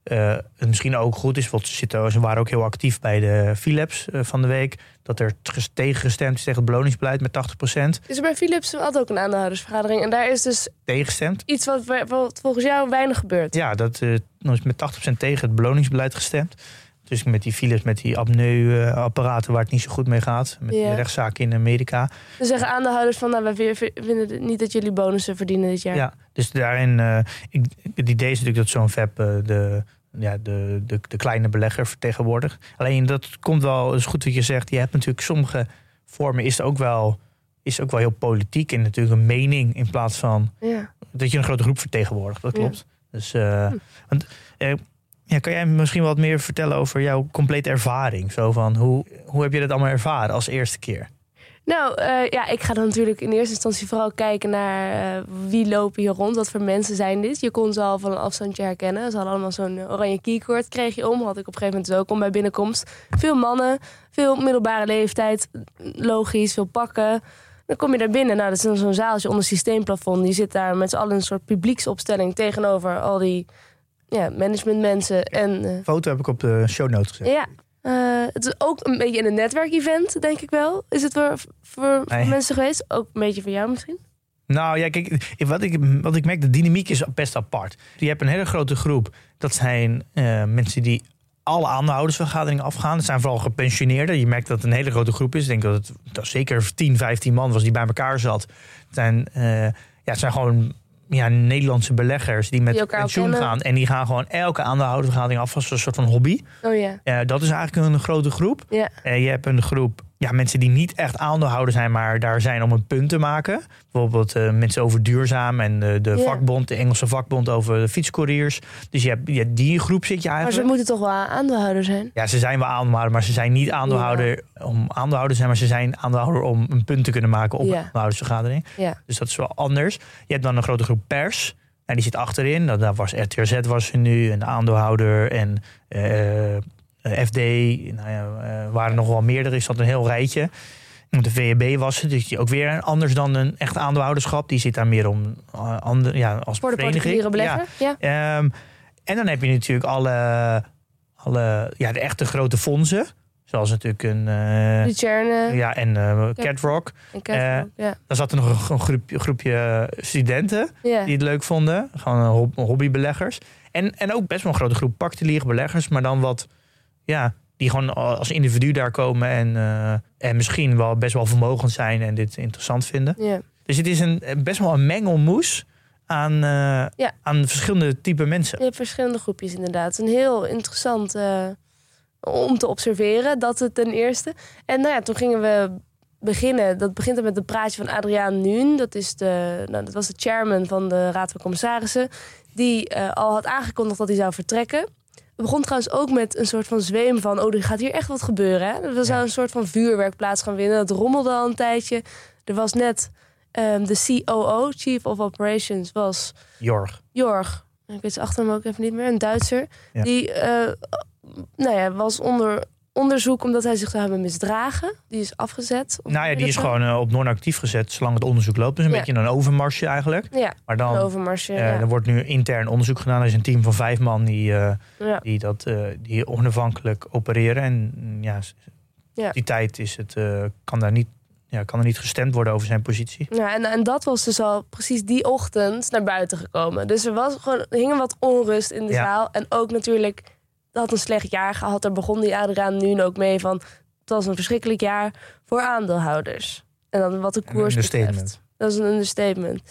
eh, het misschien ook goed is. Want ze, zitten, ze waren ook heel actief bij de Philips van de week. Dat er ges- tegengestemd is tegen het beloningsbeleid met 80%. Is er bij Philips had ook een aandeelhoudersvergadering. En daar is dus Tegengestemd. iets wat, wat volgens jou weinig gebeurt. Ja, dat is met 80% tegen het beloningsbeleid gestemd. Dus met die Philips, met die apneu-apparaten waar het niet zo goed mee gaat. Met die rechtszaken in Amerika. Dan zeggen aandeelhouders van nou, wij vi- vinden niet dat jullie bonussen verdienen dit jaar. Ja, dus daarin, eh, ik, het idee is natuurlijk dat zo'n VEP eh, de, ja, de, de, de kleine belegger vertegenwoordigt. Alleen dat komt wel, dat is goed wat je zegt. Je hebt natuurlijk sommige vormen is ook wel, is ook wel heel politiek en natuurlijk een mening in plaats van dat je een grote groep vertegenwoordigt. Dat klopt. Dus, eh, Hm. want, ja, kan jij misschien wat meer vertellen over jouw complete ervaring? Zo van, hoe, hoe heb je dat allemaal ervaren als eerste keer? Nou eh, ja, ik ga dan natuurlijk in eerste instantie vooral kijken naar eh, wie lopen hier rond, wat voor mensen zijn dit. Je kon ze al van een afstandje herkennen. Ze hadden allemaal zo'n oranje keycord, kreeg je om. Had ik op een gegeven moment dus ook bij binnenkomst. Veel mannen, veel middelbare leeftijd, logisch, veel pakken. Dan kom je daar binnen. Nou, dat is dan zo'n zaaltje onder systeemplafond. Die zit daar met z'n allen een soort publieksopstelling tegenover al die ja, managementmensen. En eh, Foto heb ik op de show notes gezet. ja. Eh, het is ook een beetje een netwerkevent, denk ik wel. Is het voor, voor, Nee. mensen geweest? Ook een beetje voor jou misschien? Nou ja, kijk, wat ik, wat ik merk, de dynamiek is best apart. Je hebt een hele grote groep. Dat zijn eh, mensen die alle aandeelhoudersvergaderingen afgaan. Het zijn vooral gepensioneerden. Je merkt dat het een hele grote groep is. Ik denk dat het dat zeker 10, 15 man was die bij elkaar zat. Het zijn, ja, het zijn gewoon ja, Nederlandse beleggers die met Die pensioen gaan. En die gaan gewoon elke aandeelhoudersvergadering af als een soort van hobby. Oh ja. Eh, dat is eigenlijk een grote groep. Ja. Eh, je hebt een groep ja, mensen die niet echt aandeelhouder zijn, maar daar zijn om een punt te maken. Bijvoorbeeld eh, mensen over duurzaam en de, de vakbond, de Engelse vakbond over de fietscouriers. Dus je hebt, ja, die groep zit je Maar ze eigenlijk. moeten toch wel aandeelhouder zijn? Ja, ze zijn wel aandeelhouder, maar ze zijn niet aandeelhouder om aandeelhouder te zijn, maar ze zijn aandeelhouder om een punt te kunnen maken op Ja. een aandeelhoudersvergadering. Ja. Dus dat is wel anders. Je hebt dan een grote groep pers. En die zit achterin. Dat, daar was RTRZ was er nu. En de aandeelhouder. En eh, FD. Nou ja, eh, waren nog wel meerdere. Is dat een heel rijtje. De VEB was het. Dus die ook weer anders dan een echt aandeelhouderschap. Die zit daar meer om eh, ander, ja, als Voor de vereniging. particuliere belegger? Ja. Ja. Ehm, en dan heb je natuurlijk alle, alle ja, de echte grote fondsen. Zoals natuurlijk een... eh, Lucerne ja, en eh Castrol. ja. Dan zat er nog een, groepje, studenten die het leuk vonden. Gewoon hobbybeleggers. En, en ook best wel een grote groep particuliere beleggers. Maar dan wat, ja, die gewoon als individu daar komen. En, eh, en misschien wel best wel vermogend zijn en dit interessant vinden. ja. Dus het is een, best wel een mengelmoes aan, eh, Ja. aan verschillende type mensen. Je hebt verschillende groepjes inderdaad. Een heel interessant eh, om te observeren, dat het ten eerste. En nou ja, toen gingen we beginnen. Dat begint dan met een praatje van Adriaan Nuun. Dat, is de, nou, dat was de chairman van de Raad van Commissarissen. Die al had aangekondigd dat hij zou vertrekken. Het begon trouwens ook met een soort van zweem van... oh, er gaat hier echt wat gebeuren. Hè? Er zou Ja. een soort van vuurwerk plaats gaan vinden. Dat rommelde al een tijdje. Er was net ehm, de COO, Chief of Operations, was Jorg. Jorg. Ik weet zijn achternaam ook even niet meer. Een Duitser. Ja. Die eh, nou ja, was onder onderzoek omdat hij zich zou hebben misdragen. Die is afgezet. Nou ja, die is gewoon eh, op non-actief gezet zolang het onderzoek loopt. Dus een Ja. beetje een overmarsje eigenlijk. Ja, Maar een dan, overmarsje. eh, ja. er wordt nu intern onderzoek gedaan. Er is een team van vijf man die, eh, ja. die, dat, die onafhankelijk opereren. En mm, ja, die tijd is het, kan, daar niet, ja, kan er niet gestemd worden over zijn positie. Ja, en, en dat was dus al precies die ochtend naar buiten gekomen. Dus er was gewoon er hing wat onrust in de Ja. zaal. En ook natuurlijk, had een slecht jaar gehad. Daar begon die Adriaan nu ook mee van... het was een verschrikkelijk jaar voor aandeelhouders. En dan wat de koers betreft. Dat is een understatement.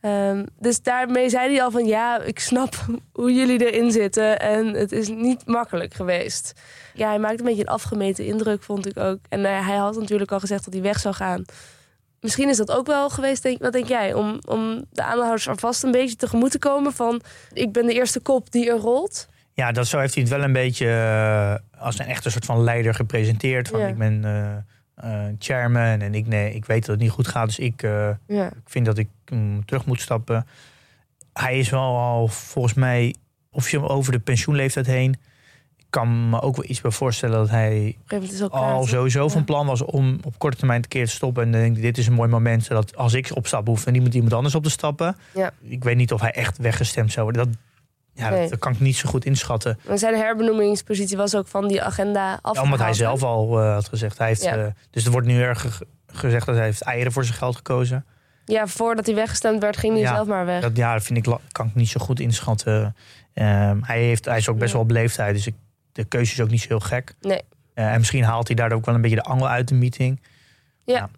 Ehm, dus daarmee zei hij al van... ja, ik snap hoe jullie erin zitten. En het is niet makkelijk geweest. Ja, hij maakte een beetje een afgemeten indruk, vond ik ook. En eh, hij had natuurlijk al gezegd dat hij weg zou gaan. Misschien is dat ook wel geweest, denk, wat denk jij? Om, om de aandeelhouders alvast een beetje tegemoet te komen van... ik ben de eerste kop die er rolt. Ja, dat zo heeft hij het wel een beetje eh, als een echte soort van leider gepresenteerd. Van Ja. ik ben eh, eh, chairman en ik, nee, ik weet dat het niet goed gaat. Dus ik, Ja, ik vind dat ik mm, terug moet stappen. Hij is wel al volgens mij officieel over de pensioenleeftijd heen. Ik kan me ook wel iets bij voorstellen dat hij al sowieso van plan was om op korte termijn een keer te stoppen. En dan denk ik, dit is een mooi moment, zodat als ik opstap, hoeft er niemand iemand anders op te stappen. Ja. Ik weet niet of hij echt weggestemd zou worden. Dat, ja, Nee. dat, dat kan ik niet zo goed inschatten. Maar zijn herbenoemingspositie was ook van die agenda Ja, afgehaald. omdat hij zelf al eh, had gezegd. Hij heeft, Ja. eh, dus er wordt nu erg ge- gezegd dat hij heeft eieren voor zijn geld gekozen. Ja, voordat hij weggestemd werd, ging hij Ja, zelf maar weg. Dat, ja, dat vind ik, kan ik niet zo goed inschatten. Ehm, hij, heeft, hij is ook best Ja. wel beleefd uit, dus ik, de keuze is ook niet zo heel gek. Nee. Eh, en misschien haalt hij daardoor ook wel een beetje de angel uit de meeting. Ja,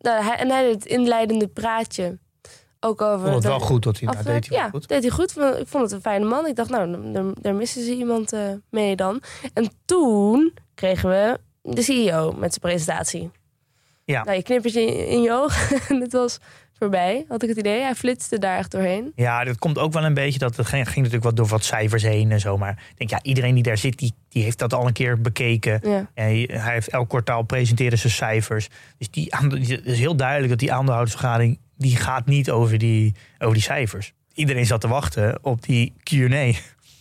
nou, hij, en hij deed het inleidende praatje. Ook over... Ik vond het wel de- goed dat hij, nou, deed hij ja, goed. deed hij goed. Ik vond het een fijne man. Ik dacht, nou, daar, daar missen ze iemand eh, mee dan. En toen kregen we de CEO met zijn presentatie. Ja. Nou, je knippert je in, in je oog en het was voorbij, had ik het idee. Hij flitste daar echt doorheen. Ja, dat komt ook wel een beetje. Dat het ging, ging natuurlijk wat door wat cijfers heen en zo. Maar ik denk, ja, iedereen die daar zit, die, die heeft dat al een keer bekeken. Ja, En hij, heeft elk kwartaal presenteren zijn cijfers. Dus die, het is heel duidelijk dat die aandeelhoudersvergadering... die gaat niet over die, over die cijfers. Iedereen zat te wachten op die Q&A.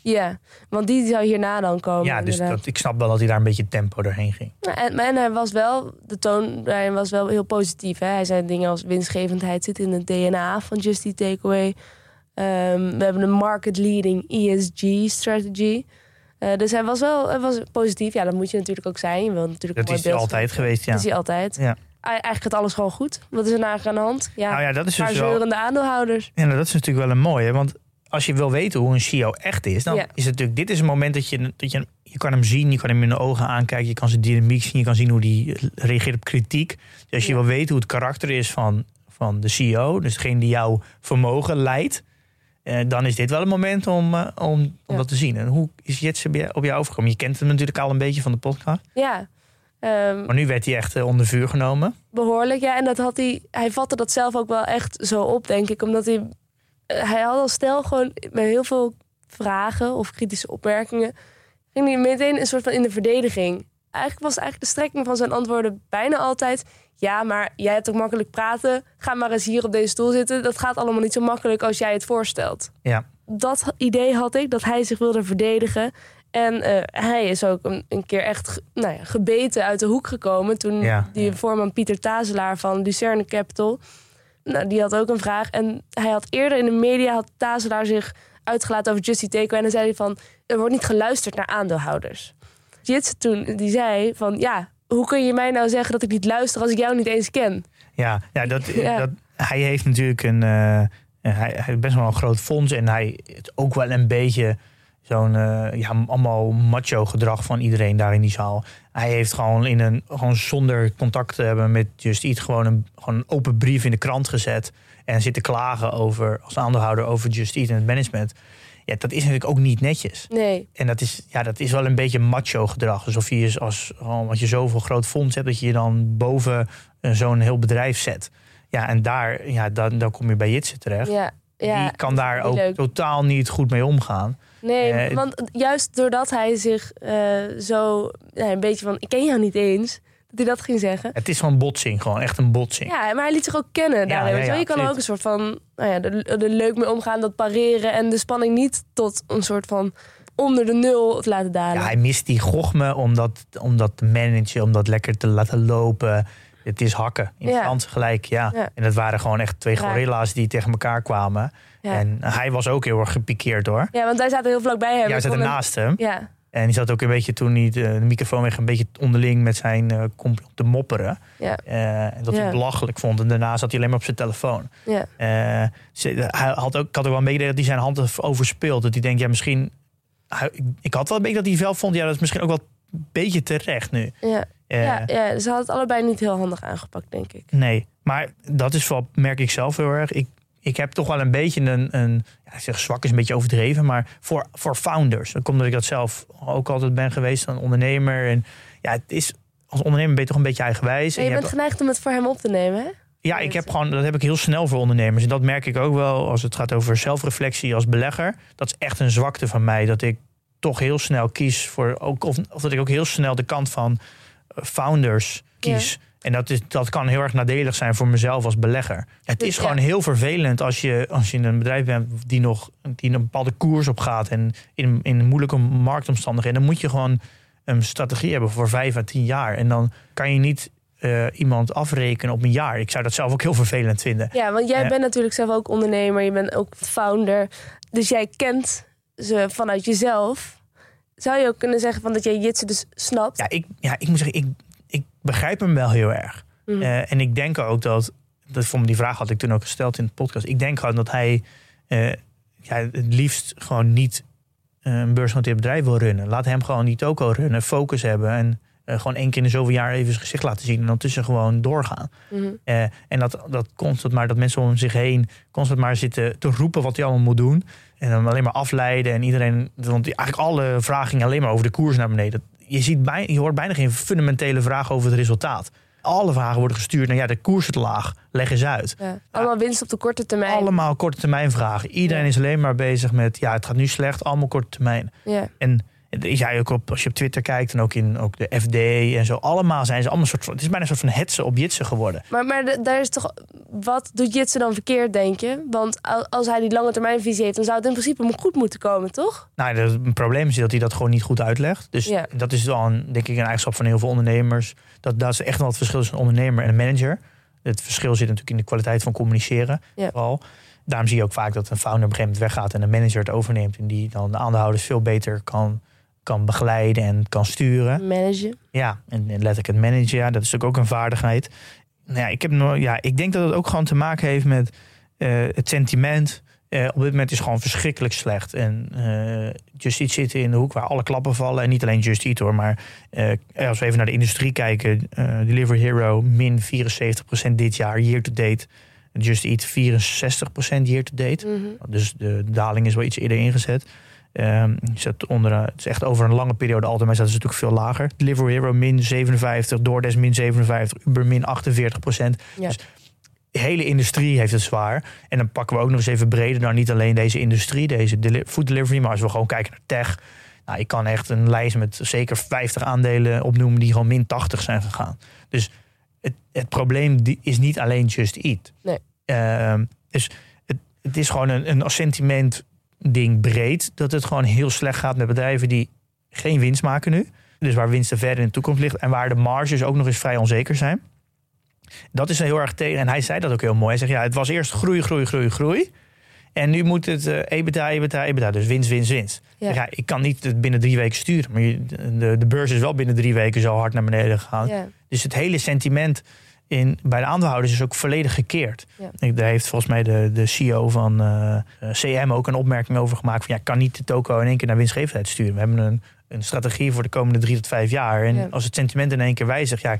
ja, want die zou hierna dan komen. ja, dus dat, ik snap wel dat hij daar een beetje tempo doorheen ging. Ja, En, hij was wel, de toon daarin was wel heel positief. Hè? Hij zei dingen als winstgevendheid zit in het DNA van Just Eat Takeaway. Ehm, we hebben een market-leading ESG-strategy. Eh, dus hij was wel hij was positief. Ja, dat moet je natuurlijk ook zijn. Je wil natuurlijk Dat is hij altijd geweest, ja. Dat is hij altijd. Ja. Ei- Eigenlijk gaat alles gewoon goed. Wat is er nou aan de hand? Ja, Nou ja, dat is dus wel... aandeelhouders. Ja, nou, dat is natuurlijk wel een mooie. Want als je wil weten hoe een CEO echt is, dan Ja. is het natuurlijk, dit is een moment dat je, dat je, je kan hem zien, je kan hem in de ogen aankijken, je kan zijn dynamiek zien, je kan zien hoe die reageert op kritiek. Dus als je Ja. wil weten hoe het karakter is van, van de CEO, dus degene die jouw vermogen leidt, eh, dan is dit wel een moment om, eh, om, om Ja. dat te zien. En hoe is Jetse bij- op jou overgekomen? Je kent hem natuurlijk al een beetje van de podcast, Ja, Ehm, maar nu werd hij echt eh, onder vuur genomen. Behoorlijk, ja. En dat had hij, hij vatte dat zelf ook wel echt zo op, denk ik. Omdat hij, eh, hij had al snel gewoon met heel veel vragen of kritische opmerkingen. ging hij meteen een soort van in de verdediging. Eigenlijk was eigenlijk de strekking van zijn antwoorden bijna altijd. Ja, maar jij hebt ook makkelijk praten. Ga maar eens hier op deze stoel zitten. Dat gaat allemaal niet zo makkelijk als jij het voorstelt. Ja. Dat idee had ik, dat hij zich wilde verdedigen. En eh, hij is ook een, een keer echt nou ja, gebeten uit de hoek gekomen. Toen Ja, die ja. voorman Pieter Tazelaar van Lucerne Capital. Nou, die had ook een vraag. En hij had eerder in de media had Tazelaar zich uitgelaten over Justy Takeaway. En dan zei hij van, er wordt niet geluisterd naar aandeelhouders. Jits toen, die zei van, ja, hoe kun je mij nou zeggen dat ik niet luister als ik jou niet eens ken? Ja, ja, dat. Dat, hij heeft natuurlijk een. eh, hij, hij heeft best wel een groot fonds. En hij het ook wel een beetje zo'n. eh, ja, allemaal macho gedrag van iedereen daar in die zaal. Hij heeft gewoon in een. Gewoon zonder contact te hebben met Just Eat. Gewoon een, gewoon een open brief in de krant gezet. En zitten klagen over. als aandeelhouder over Just Eat en het management. Ja, dat is natuurlijk ook niet netjes. Nee, En dat is, ja, dat is wel een beetje macho gedrag. Alsof je is als, als je zoveel groot fonds hebt, dat je je dan boven eh, zo'n heel bedrijf zet. Ja, en daar, ja, dan, dan kom je bij Jitsen terecht. ja. ja die kan daar ook leuk. totaal niet goed mee omgaan. Nee, Eh, want juist doordat hij zich eh, zo een beetje van... ik ken jou niet eens, dat hij dat ging zeggen. Het is gewoon botsing, gewoon echt een botsing. Ja, maar hij liet zich ook kennen daarin. ja, je wel. ja, je kan ook een soort van... Nou ja, er, er leuk mee omgaan, dat pareren... en de spanning niet tot een soort van onder de nul te laten dalen. Ja, hij mist die gochme om dat, om dat te managen, om dat lekker te laten lopen. Het is hakken in. Frans gelijk, ja. En dat waren gewoon echt twee gorilla's die tegen elkaar kwamen. Ja. En hij was ook heel erg gepikeerd hoor. Ja, want wij zaten heel vlak bij hem. Jij zat konden- ernaast hem. Ja, En die zat ook een beetje toen hij de, de microfoon weg een beetje onderling met zijn eh comp te mopperen. ja, Eh, en dat hij Ja. het belachelijk vond. En daarna zat hij alleen maar op zijn telefoon. ja. Eh, ze- hij had ook, ik had ook wel een beetje dat hij zijn hand overspeelt. Dat hij denkt, ja, misschien. hij- ik, had wel een beetje dat hij wel vond, ja, dat is misschien ook wel een beetje terecht nu. ja. Eh, ja, ja, ze hadden het allebei niet heel handig aangepakt, denk ik. Nee, maar dat is wel, merk ik zelf heel erg. Ik, ik heb toch wel een beetje een, een ja, ik zeg zwak is een beetje overdreven, maar voor, voor founders. Dat komt omdat ik dat zelf ook altijd ben geweest, een ondernemer. En ja, het is, als ondernemer ben je toch een beetje eigenwijs. Ja, En je je bent hebt- geneigd om het voor hem op te nemen, hè? Ja, ik heb gewoon, dat heb ik heel snel voor ondernemers. En dat merk ik ook wel als het gaat over zelfreflectie als belegger. Dat is echt een zwakte van mij. Dat ik toch heel snel kies voor. Ook, of, of dat ik ook heel snel de kant van eh, founders kies. En dat, is, dat kan heel erg nadelig zijn voor mezelf als belegger. Het is gewoon heel vervelend als je, als je een bedrijf bent die nog die een bepaalde koers op gaat. En in, in moeilijke marktomstandigheden. Dan moet je gewoon een strategie hebben voor vijf à tien jaar. En dan kan je niet eh, iemand afrekenen op een jaar. Ik zou dat zelf ook heel vervelend vinden. Ja, want jij bent natuurlijk zelf ook ondernemer. Je bent ook founder. Dus jij kent ze vanuit jezelf. Zou je ook kunnen zeggen van dat jij Jitse dus snapt? Ja, ik, ja, ik moet zeggen, ik begrijp hem wel heel erg. Mhm. Eh, en ik denk ook dat, dat voor me die vraag had ik toen ook gesteld in de podcast. Ik denk gewoon dat hij eh, ja, het liefst gewoon niet eh, een beursgenoteerd bedrijf wil runnen. Laat hem gewoon die toko runnen, focus hebben en gewoon één keer in de zoveel jaar even zijn gezicht laten zien en dan tussen gewoon doorgaan. Eh, en dat, dat constant maar dat mensen om zich heen constant maar zitten te roepen wat hij allemaal moet doen. En dan alleen maar afleiden en iedereen. Want die- eigenlijk alle vragen gingen alleen maar over de koers naar beneden. Je, ziet bij, je hoort bijna geen fundamentele vraag over het resultaat. Alle vragen worden gestuurd naar ja, de koers is te laag. Leg eens uit. Ja. Allemaal winst op de korte termijn. Allemaal korte termijn vragen. Iedereen Ja. is alleen maar bezig met ja, het gaat nu slecht. Allemaal korte termijn. Ja. En jij ook op, als je op Twitter kijkt en ook in ook de FD en zo. Allemaal zijn ze allemaal een soort van. Het is bijna een soort van hetsen op jitsen geworden. Maar, maar de- daar is toch. Wat doet Jitse dan verkeerd, denk je? Want al- als hij die lange termijnvisie heeft, dan zou het in principe hem goed moeten komen, toch? Nou, het een probleem is dat hij dat gewoon niet goed uitlegt. Dus Ja. dat is een, denk ik een eigenschap van heel veel ondernemers. Dat, dat is echt wel het verschil tussen een ondernemer en een manager. Het verschil zit natuurlijk in de kwaliteit van communiceren. Ja. Vooral. Daarom zie je ook vaak dat een founder op een gegeven moment weggaat en een manager het overneemt. En die dan de aandeelhouders veel beter kan, kan begeleiden en kan sturen. Managen. Ja, en, en letterlijk het managen, ja, dat is ook een vaardigheid. Nou ja, ik, heb ja, ik denk dat het ook gewoon te maken heeft met eh, het sentiment. Eh, op dit moment is gewoon verschrikkelijk slecht. En eh Just Eat zit in de hoek waar alle klappen vallen. En niet alleen Just Eat hoor, maar als we even naar de industrie kijken. Delivery Hero min 74% dit jaar, year to date. Just Eat 64% year to date. Mhm. Dus de daling is wel iets eerder ingezet. Ehm, zet onder, het is echt over een lange periode altijd, maar dat is natuurlijk veel lager. Delivery Hero min 57, DoorDash min 57, Uber min 48 procent. Ja. Dus de hele industrie heeft het zwaar. En dan pakken we ook nog eens even breder dan niet alleen deze industrie, deze deli- food delivery, maar als we gewoon kijken naar tech. Nou, ik kan echt een lijst met zeker 50 aandelen opnoemen die gewoon min 80 zijn gegaan. Dus het, het probleem is niet alleen Just Eat. Nee. Ehm, dus het, het is gewoon een, een sentiment ding breed. Dat het gewoon heel slecht gaat met bedrijven die geen winst maken nu. Dus waar winsten verder in de toekomst ligt. En waar de marges ook nog eens vrij onzeker zijn. Dat is heel erg tegen. En hij zei dat ook heel mooi. Hij zegt, ja, het was eerst groei, groei, groei, groei. En nu moet het eh EBITDA, EBITDA, EBITDA. Dus winst, winst, winst. Ja. Ik kan niet het binnen drie weken sturen. Maar de, de beurs is wel binnen drie weken zo hard naar beneden gegaan. Ja. Dus het hele sentiment in, bij de aandeelhouders is ook volledig gekeerd. Ja. Daar heeft volgens mij de, de CEO van eh, CM ook een opmerking over gemaakt. Van, ja, kan niet de toko in één keer naar winstgevendheid sturen. We hebben een, een strategie voor de komende drie tot vijf jaar. En Ja. als het sentiment in één keer wijzigt, ja,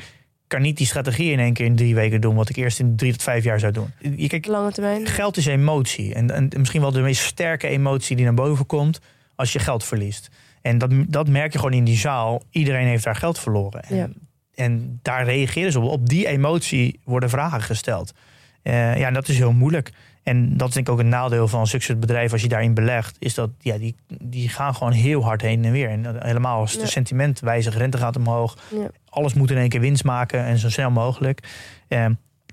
kan niet die strategie in één keer in drie weken doen. Wat ik eerst in drie tot vijf jaar zou doen. Je, kijk, Lange termijn. Geld is emotie. En, en misschien wel de meest sterke emotie die naar boven komt als je geld verliest. En dat, dat merk je gewoon in die zaal. Iedereen heeft daar geld verloren. En, Ja. En daar reageren ze op. Op die emotie worden vragen gesteld. Eh, ja, en dat is heel moeilijk. En dat is denk ik ook een nadeel van zulke bedrijven als je daarin belegt. Is dat ja, die, die gaan gewoon heel hard heen en weer. En helemaal als het sentiment wijzigt, rente gaat omhoog. Ja. Alles moet in één keer winst maken en zo snel mogelijk. Eh,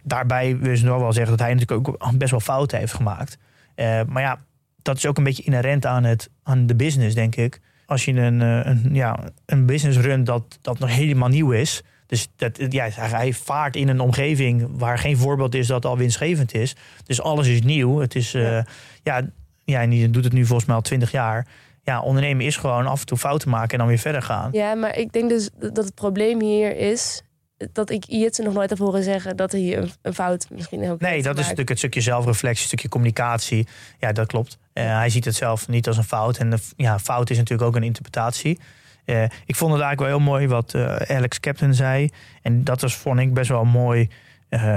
daarbij wil ze nog wel zeggen dat hij natuurlijk ook best wel fouten heeft gemaakt. Eh, maar ja, dat is ook een beetje inherent aan, het, aan de business, denk ik. Als je een, eh, een, ja, een business runt dat, dat nog helemaal nieuw is. Dus dat, ja, hij vaart in een omgeving waar geen voorbeeld is dat al winstgevend is. Dus alles is nieuw. Het is, uh, ja. ja, en die doet het nu volgens mij al twintig jaar. Ja, ondernemen is gewoon af en toe fouten maken en dan weer verder gaan. Ja, maar ik denk dus dat het probleem hier is dat ik Jitse nog nooit heb horen zeggen dat hij hier een, fout misschien ook Nee, dat is natuurlijk het stukje zelfreflectie, een stukje communicatie. Ja, dat klopt. Uh, hij ziet het zelf niet als een fout. En de, ja, fout is natuurlijk ook een interpretatie. Uh, ik vond het eigenlijk wel heel mooi wat uh, Alex Captain zei. En dat was, vond ik best wel mooi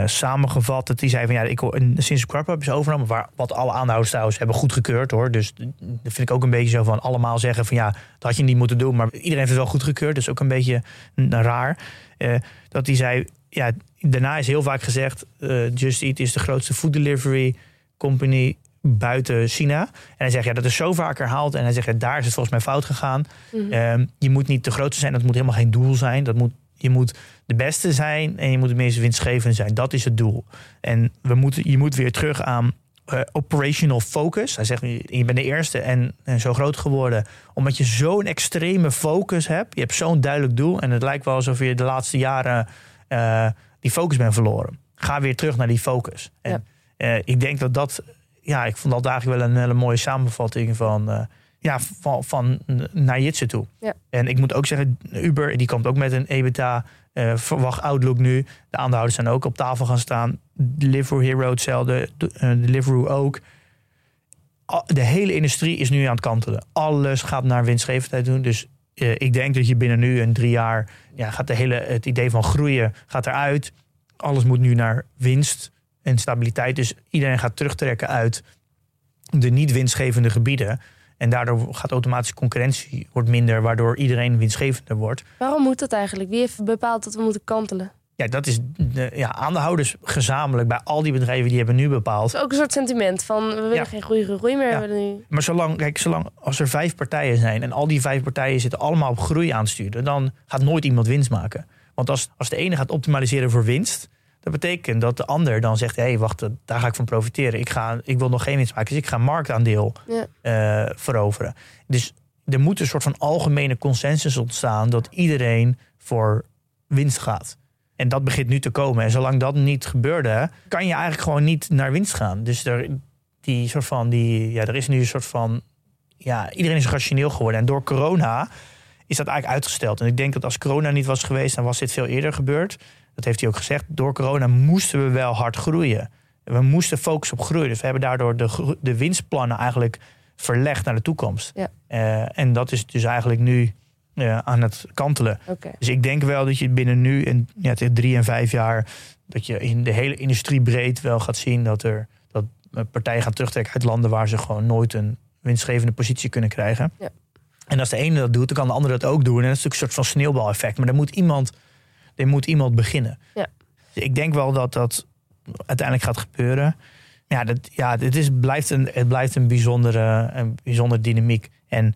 samengevat. Dat hij zei van ja, ik, sinds hebben ze overgenomen, waar, wat alle aanhouders trouwens hebben goedgekeurd hoor. Dus dat vind ik ook een beetje zo van allemaal zeggen van ja, dat had je niet moeten doen. Maar iedereen heeft het wel goedgekeurd. Dus ook een beetje raar. Uh, dat hij zei, ja, daarna is heel vaak gezegd, Just Eat is de grootste food delivery company buiten China. En hij zegt, ja, dat is zo vaak herhaald. En hij zegt, ja, daar is het volgens mij fout gegaan. Mhm. Ehm, je moet niet de grootste zijn, dat moet helemaal geen doel zijn. Dat moet, je moet de beste zijn en je moet het meest winstgevend zijn. Dat is het doel. En we moeten, je moet weer terug aan uh, operational focus. Hij zegt, je bent de eerste en, en zo groot geworden. Omdat je zo'n extreme focus hebt. Je hebt zo'n duidelijk doel. En het lijkt wel alsof je de laatste jaren uh, die focus bent verloren. Ga weer terug naar die focus. En uh, ik denk dat dat... Ja, ik vond dat eigenlijk wel een hele mooie samenvatting van... ja, van, van naar Jitse toe. Ja. En ik moet ook zeggen, Uber die komt ook met een EBITDA uh, verwacht Outlook nu. De aandeelhouders zijn ook op tafel gaan staan. Deliveroo Hero hetzelfde. De, uh, Deliveroo ook. De hele industrie is nu aan het kantelen. Alles gaat naar winstgevendheid doen. Dus uh, ik denk dat je binnen nu en drie jaar... Ja, gaat de hele, het idee van groeien gaat eruit. Alles moet nu naar winst en stabiliteit. Dus iedereen gaat terugtrekken uit de niet winstgevende gebieden. En daardoor gaat automatische concurrentie wordt minder, waardoor iedereen winstgevender wordt. Waarom moet dat eigenlijk? Wie heeft bepaald dat we moeten kantelen? Ja, dat is de ja, aandeelhouders gezamenlijk bij al die bedrijven die hebben nu bepaald. Het is ook een soort sentiment van we willen ja. geen groei, groei meer. Ja. Nu... Maar zolang, kijk, zolang als er vijf partijen zijn en al die vijf partijen zitten allemaal op groei aansturen, dan gaat nooit iemand winst maken. Want als, als de ene gaat optimaliseren voor winst, dat betekent dat de ander dan zegt: hé, hey, wacht, daar ga ik van profiteren. Ik, ga, ik wil nog geen winst maken, dus ik ga marktaandeel ja. uh, veroveren. Dus er moet een soort van algemene consensus ontstaan dat iedereen voor winst gaat. En dat begint nu te komen. En zolang dat niet gebeurde, kan je eigenlijk gewoon niet naar winst gaan. Dus er, die soort van, die, ja, er is nu een soort van. Ja, iedereen is rationeel geworden. En door corona is dat eigenlijk uitgesteld. En ik denk dat als corona niet was geweest, dan was dit veel eerder gebeurd dat heeft hij ook gezegd, door corona moesten we wel hard groeien. We moesten focussen op groei. Dus we hebben daardoor de, de winstplannen eigenlijk verlegd naar de toekomst. Ja. Uh, en dat is dus eigenlijk nu uh, aan het kantelen. Okay. Dus ik denk wel dat je binnen nu en ja, drie en vijf jaar... dat je in de hele industrie breed wel gaat zien... dat, er, dat partijen gaan terugtrekken uit landen... waar ze gewoon nooit een winstgevende positie kunnen krijgen. Ja. En als de ene dat doet, dan kan de andere dat ook doen. En dat is natuurlijk een soort van sneeuwbaleffect. Maar dan moet iemand er moet iemand beginnen. Ja. Ik denk wel dat dat uiteindelijk gaat gebeuren. Ja, dat, ja het, is, blijft een, het blijft een bijzondere, een bijzondere dynamiek. En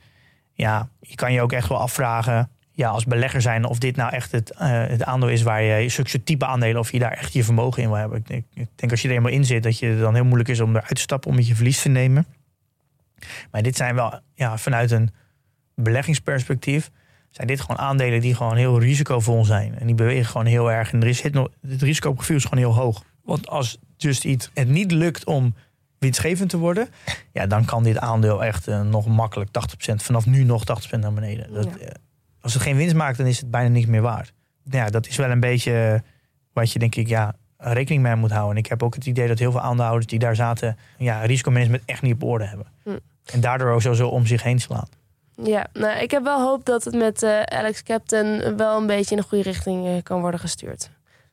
ja, je kan je ook echt wel afvragen, ja, als belegger zijn, of dit nou echt het, uh, het aandeel is waar je zulke type aandelen, of je daar echt je vermogen in wil hebben. Ik, ik denk als je er eenmaal in zit, dat je dan heel moeilijk is om eruit te stappen, om met je verlies te nemen. Maar dit zijn wel ja, vanuit een beleggingsperspectief zijn dit gewoon aandelen die gewoon heel risicovol zijn. En die bewegen gewoon heel erg. En er is het, het risicoprofiel is gewoon heel hoog. Want als Just Eat het niet lukt om winstgevend te worden, ja, dan kan dit aandeel echt uh, nog makkelijk 80%, vanaf nu nog 80% naar beneden. Dat, Ja. uh, als het geen winst maakt, dan is het bijna niks meer waard. Ja, dat is wel een beetje wat je denk ik ja, rekening mee moet houden. En ik heb ook het idee dat heel veel aandeelhouders die daar zaten, ja, risicomanagement echt niet op orde hebben. Hm. En daardoor ook sowieso om zich heen slaan. Ja, nou, ik heb wel hoop dat het met eh, Alex Captain wel een beetje in de goede richting eh, kan worden gestuurd.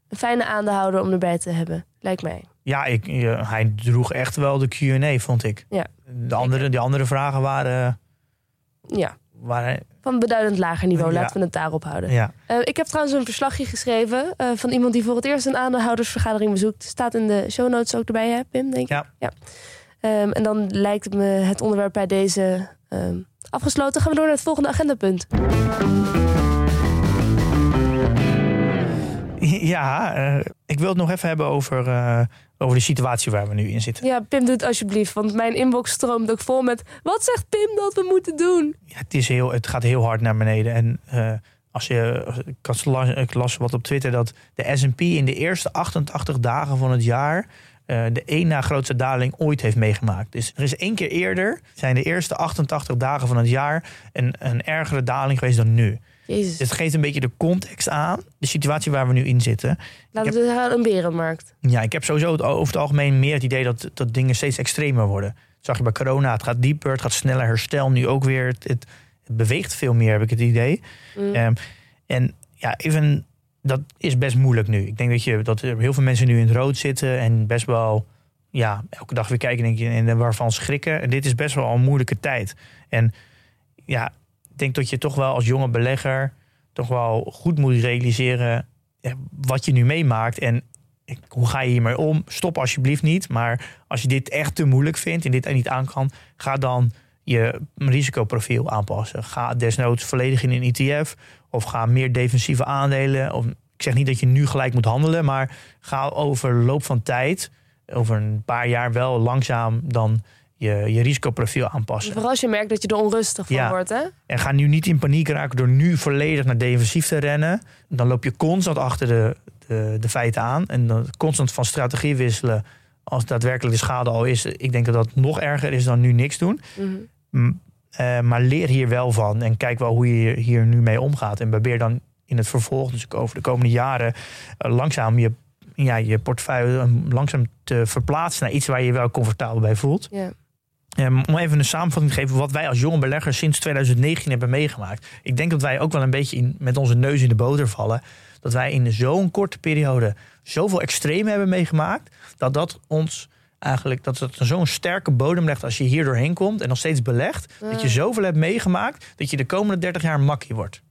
Een fijne aandeelhouder om erbij te hebben, lijkt mij. Ja, ik, eh, hij droeg echt wel de Q&A, vond ik. Ja. De andere, die andere vragen waren Ja, Waar, Van beduidend lager niveau, Ja. laten we het daarop houden. ja. Ik heb trouwens een verslagje geschreven van iemand die voor het eerst een aandeelhoudersvergadering bezoekt. Staat in de show notes ook erbij, hè, Pim, denk ik? Ja. Ehm, en dan lijkt me het onderwerp bij deze ehm, afgesloten. Gaan we door naar het volgende agendapunt. Ja, eh, ik wil het nog even hebben over, eh, over de situatie waar we nu in zitten. Ja, Pim, doe het alsjeblieft, want mijn inbox stroomt ook vol met... Wat zegt Pim dat we moeten doen? Ja, het, is heel, het gaat heel hard naar beneden. En eh, als je, ik, las, ik las wat op Twitter dat de S&P in de eerste 88 dagen van het jaar... eh, de één na grootste daling ooit heeft meegemaakt. Dus er is één keer eerder, zijn de eerste 88 dagen van het jaar... een, een ergere daling geweest dan nu. Jezus, Dus het geeft een beetje de context aan, de situatie waar we nu in zitten. laten we gaan een berenmarkt. Ja, ik heb sowieso het, over het algemeen meer het idee dat, dat dingen steeds extremer worden. Dat zag je bij corona, het gaat dieper, het gaat sneller herstel. Nu ook weer, het, het, het beweegt veel meer, heb ik het idee. Mm. Ehm, en ja, even, dat is best moeilijk nu. Ik denk dat, je, dat er heel veel mensen nu in het rood zitten en best wel ja, elke dag weer kijken denk je, en waarvan schrikken. En dit is best wel een moeilijke tijd. En ja, ik denk dat je toch wel als jonge belegger toch wel goed moet realiseren ja, wat je nu meemaakt. En hoe ga je hiermee om? Stop alsjeblieft niet. Maar als je dit echt te moeilijk vindt en dit niet aan kan, ga dan je risicoprofiel aanpassen. Ga desnoods volledig in een ETF of ga meer defensieve aandelen. Of, ik zeg niet dat je nu gelijk moet handelen, maar ga over loop van tijd, over een paar jaar wel langzaam dan je, je risicoprofiel aanpassen. Vooral als je merkt dat je er onrustig van Ja. wordt, hè? En ga nu niet in paniek raken door nu volledig naar defensief te rennen. Dan loop je constant achter de, de, de feiten aan. En dan constant van strategie wisselen als daadwerkelijk de schade al is. Ik denk dat dat nog erger is dan nu niks doen. Mhm. M- eh, maar leer hier wel van en kijk wel hoe je hier nu mee omgaat. En probeer dan in het vervolg, dus over de komende jaren, eh, langzaam je, ja, je portefeuille langzaam te verplaatsen naar iets waar je je wel comfortabel bij voelt. Ja. Ehm, om even een samenvatting te geven wat wij als jonge beleggers sinds 2019 hebben meegemaakt. Ik denk dat wij ook wel een beetje in, met onze neus in de boter vallen. Dat wij in zo'n korte periode zoveel extreme hebben meegemaakt. Dat dat ons eigenlijk dat het zo'n sterke bodem legt als je hier doorheen komt en nog steeds belegt. Dat je Ah. zoveel hebt meegemaakt dat je de komende 30 jaar een makkie wordt.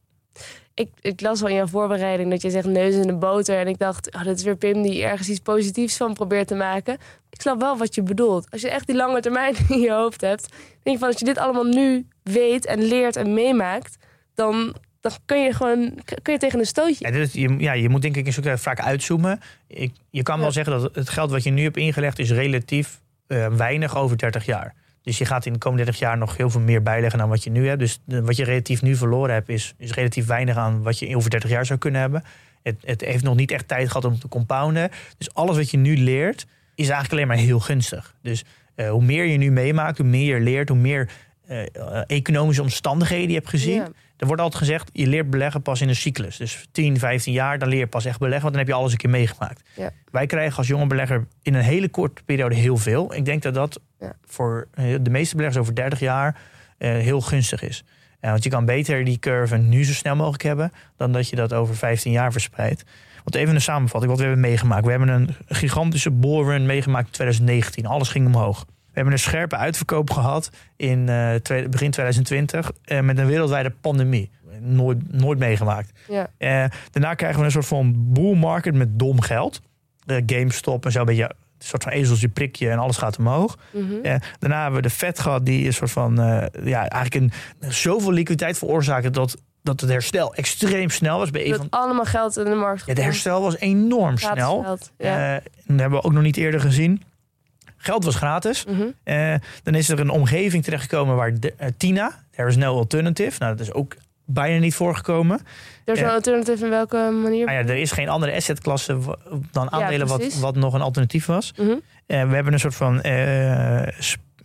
Ik, ik las al in jouw voorbereiding dat je zegt neus in de boter. En ik dacht, oh, dit is weer Pim die ergens iets positiefs van probeert te maken. Ik snap wel wat je bedoelt. Als je echt die lange termijn in je hoofd hebt. Denk je van, als je dit allemaal nu weet en leert en meemaakt. Dan, dan kun je gewoon kun je tegen een stootje. Ja, dit je, ja, je moet denk ik een stuk vaak uitzoomen. Ik, je kan wel zeggen dat het geld wat je nu hebt ingelegd is relatief eh, weinig over 30 jaar. Dus je gaat in de komende 30 jaar nog heel veel meer bijleggen dan wat je nu hebt. Dus de- wat je relatief nu verloren hebt, is, is relatief weinig aan wat je over 30 jaar zou kunnen hebben. Het, het heeft nog niet echt tijd gehad om te compounden. Dus alles wat je nu leert, is eigenlijk alleen maar heel gunstig. Dus eh, hoe meer je nu meemaakt, hoe meer je leert, hoe meer eh, eh, economische omstandigheden je hebt gezien. Er wordt altijd gezegd, je leert beleggen pas in een cyclus. Dus 10, 15 jaar, dan leer je pas echt beleggen. Want dan heb je alles een keer meegemaakt. Ja. Wij krijgen als jonge belegger in een hele korte periode heel veel. Ik denk dat dat Ja. voor eh, de meeste beleggers over 30 jaar eh, heel gunstig is. Eh, want je kan beter die curve nu zo snel mogelijk hebben... dan dat je dat over 15 jaar verspreidt. Want even een samenvatting wat we hebben meegemaakt. We hebben een gigantische bullrun meegemaakt in 2019. Alles ging omhoog. We hebben een scherpe uitverkoop gehad in eh, begin 2020 eh, met een wereldwijde pandemie. Nooit, nooit meegemaakt. Ja. Eh, daarna krijgen we een soort van bull market met dom geld. GameStop en zo een beetje een soort van ezeltje prikje en alles gaat omhoog. Mhm. Daarna hebben we de Fed gehad die een soort van ja, eigenlijk een, zoveel liquiditeit veroorzaakte dat, dat het herstel extreem snel was. Bij Dat van, allemaal geld in de markt. ja, de herstel was enorm Gratis snel. geld, Ja. Dat hebben we ook nog niet eerder gezien. Geld was gratis. Mhm. Eh, dan is er een omgeving terechtgekomen waar de, eh, Tina, there is no alternative. Nou, dat is ook bijna niet voorgekomen. Er is een alternatief in welke manier? Nou ja, er is geen andere assetklasse dan aandelen wat, wat nog een alternatief was. Mhm. Eh, we hebben een soort van eh,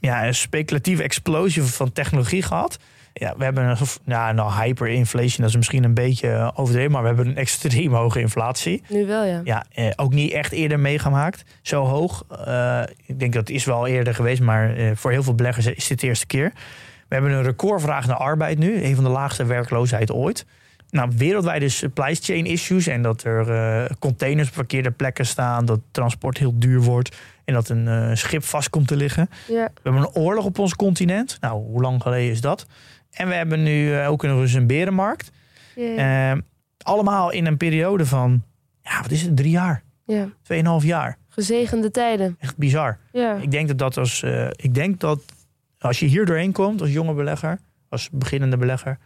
ja, een speculatieve explosie van technologie gehad. Ja, we hebben een ja, nou, hyperinflation, dat is misschien een beetje overdreven, maar we hebben een extreem hoge inflatie. Nu wel, ja. Ja, eh, ook niet echt eerder meegemaakt. Zo hoog. Eh, ik denk dat is wel eerder geweest, maar eh, voor heel veel beleggers is dit de eerste keer. We hebben een recordvraag naar arbeid nu. Een van de laagste werkloosheid ooit. Nou, wereldwijde supply chain issues. En dat er eh, containers op verkeerde plekken staan. Dat transport heel duur wordt. En dat een eh, schip vast komt te liggen. ja. We hebben een oorlog op ons continent. Nou, hoe lang geleden is dat? En we hebben nu eh, ook nog eens een berenmarkt. Ja, Eh, allemaal in een periode van, ja, wat is het, drie jaar, ja. tweeënhalf jaar. Gezegende tijden. Echt bizar. Ja. Ik denk dat dat als, eh, ik denk dat als je hier doorheen komt als jonge belegger, als beginnende belegger,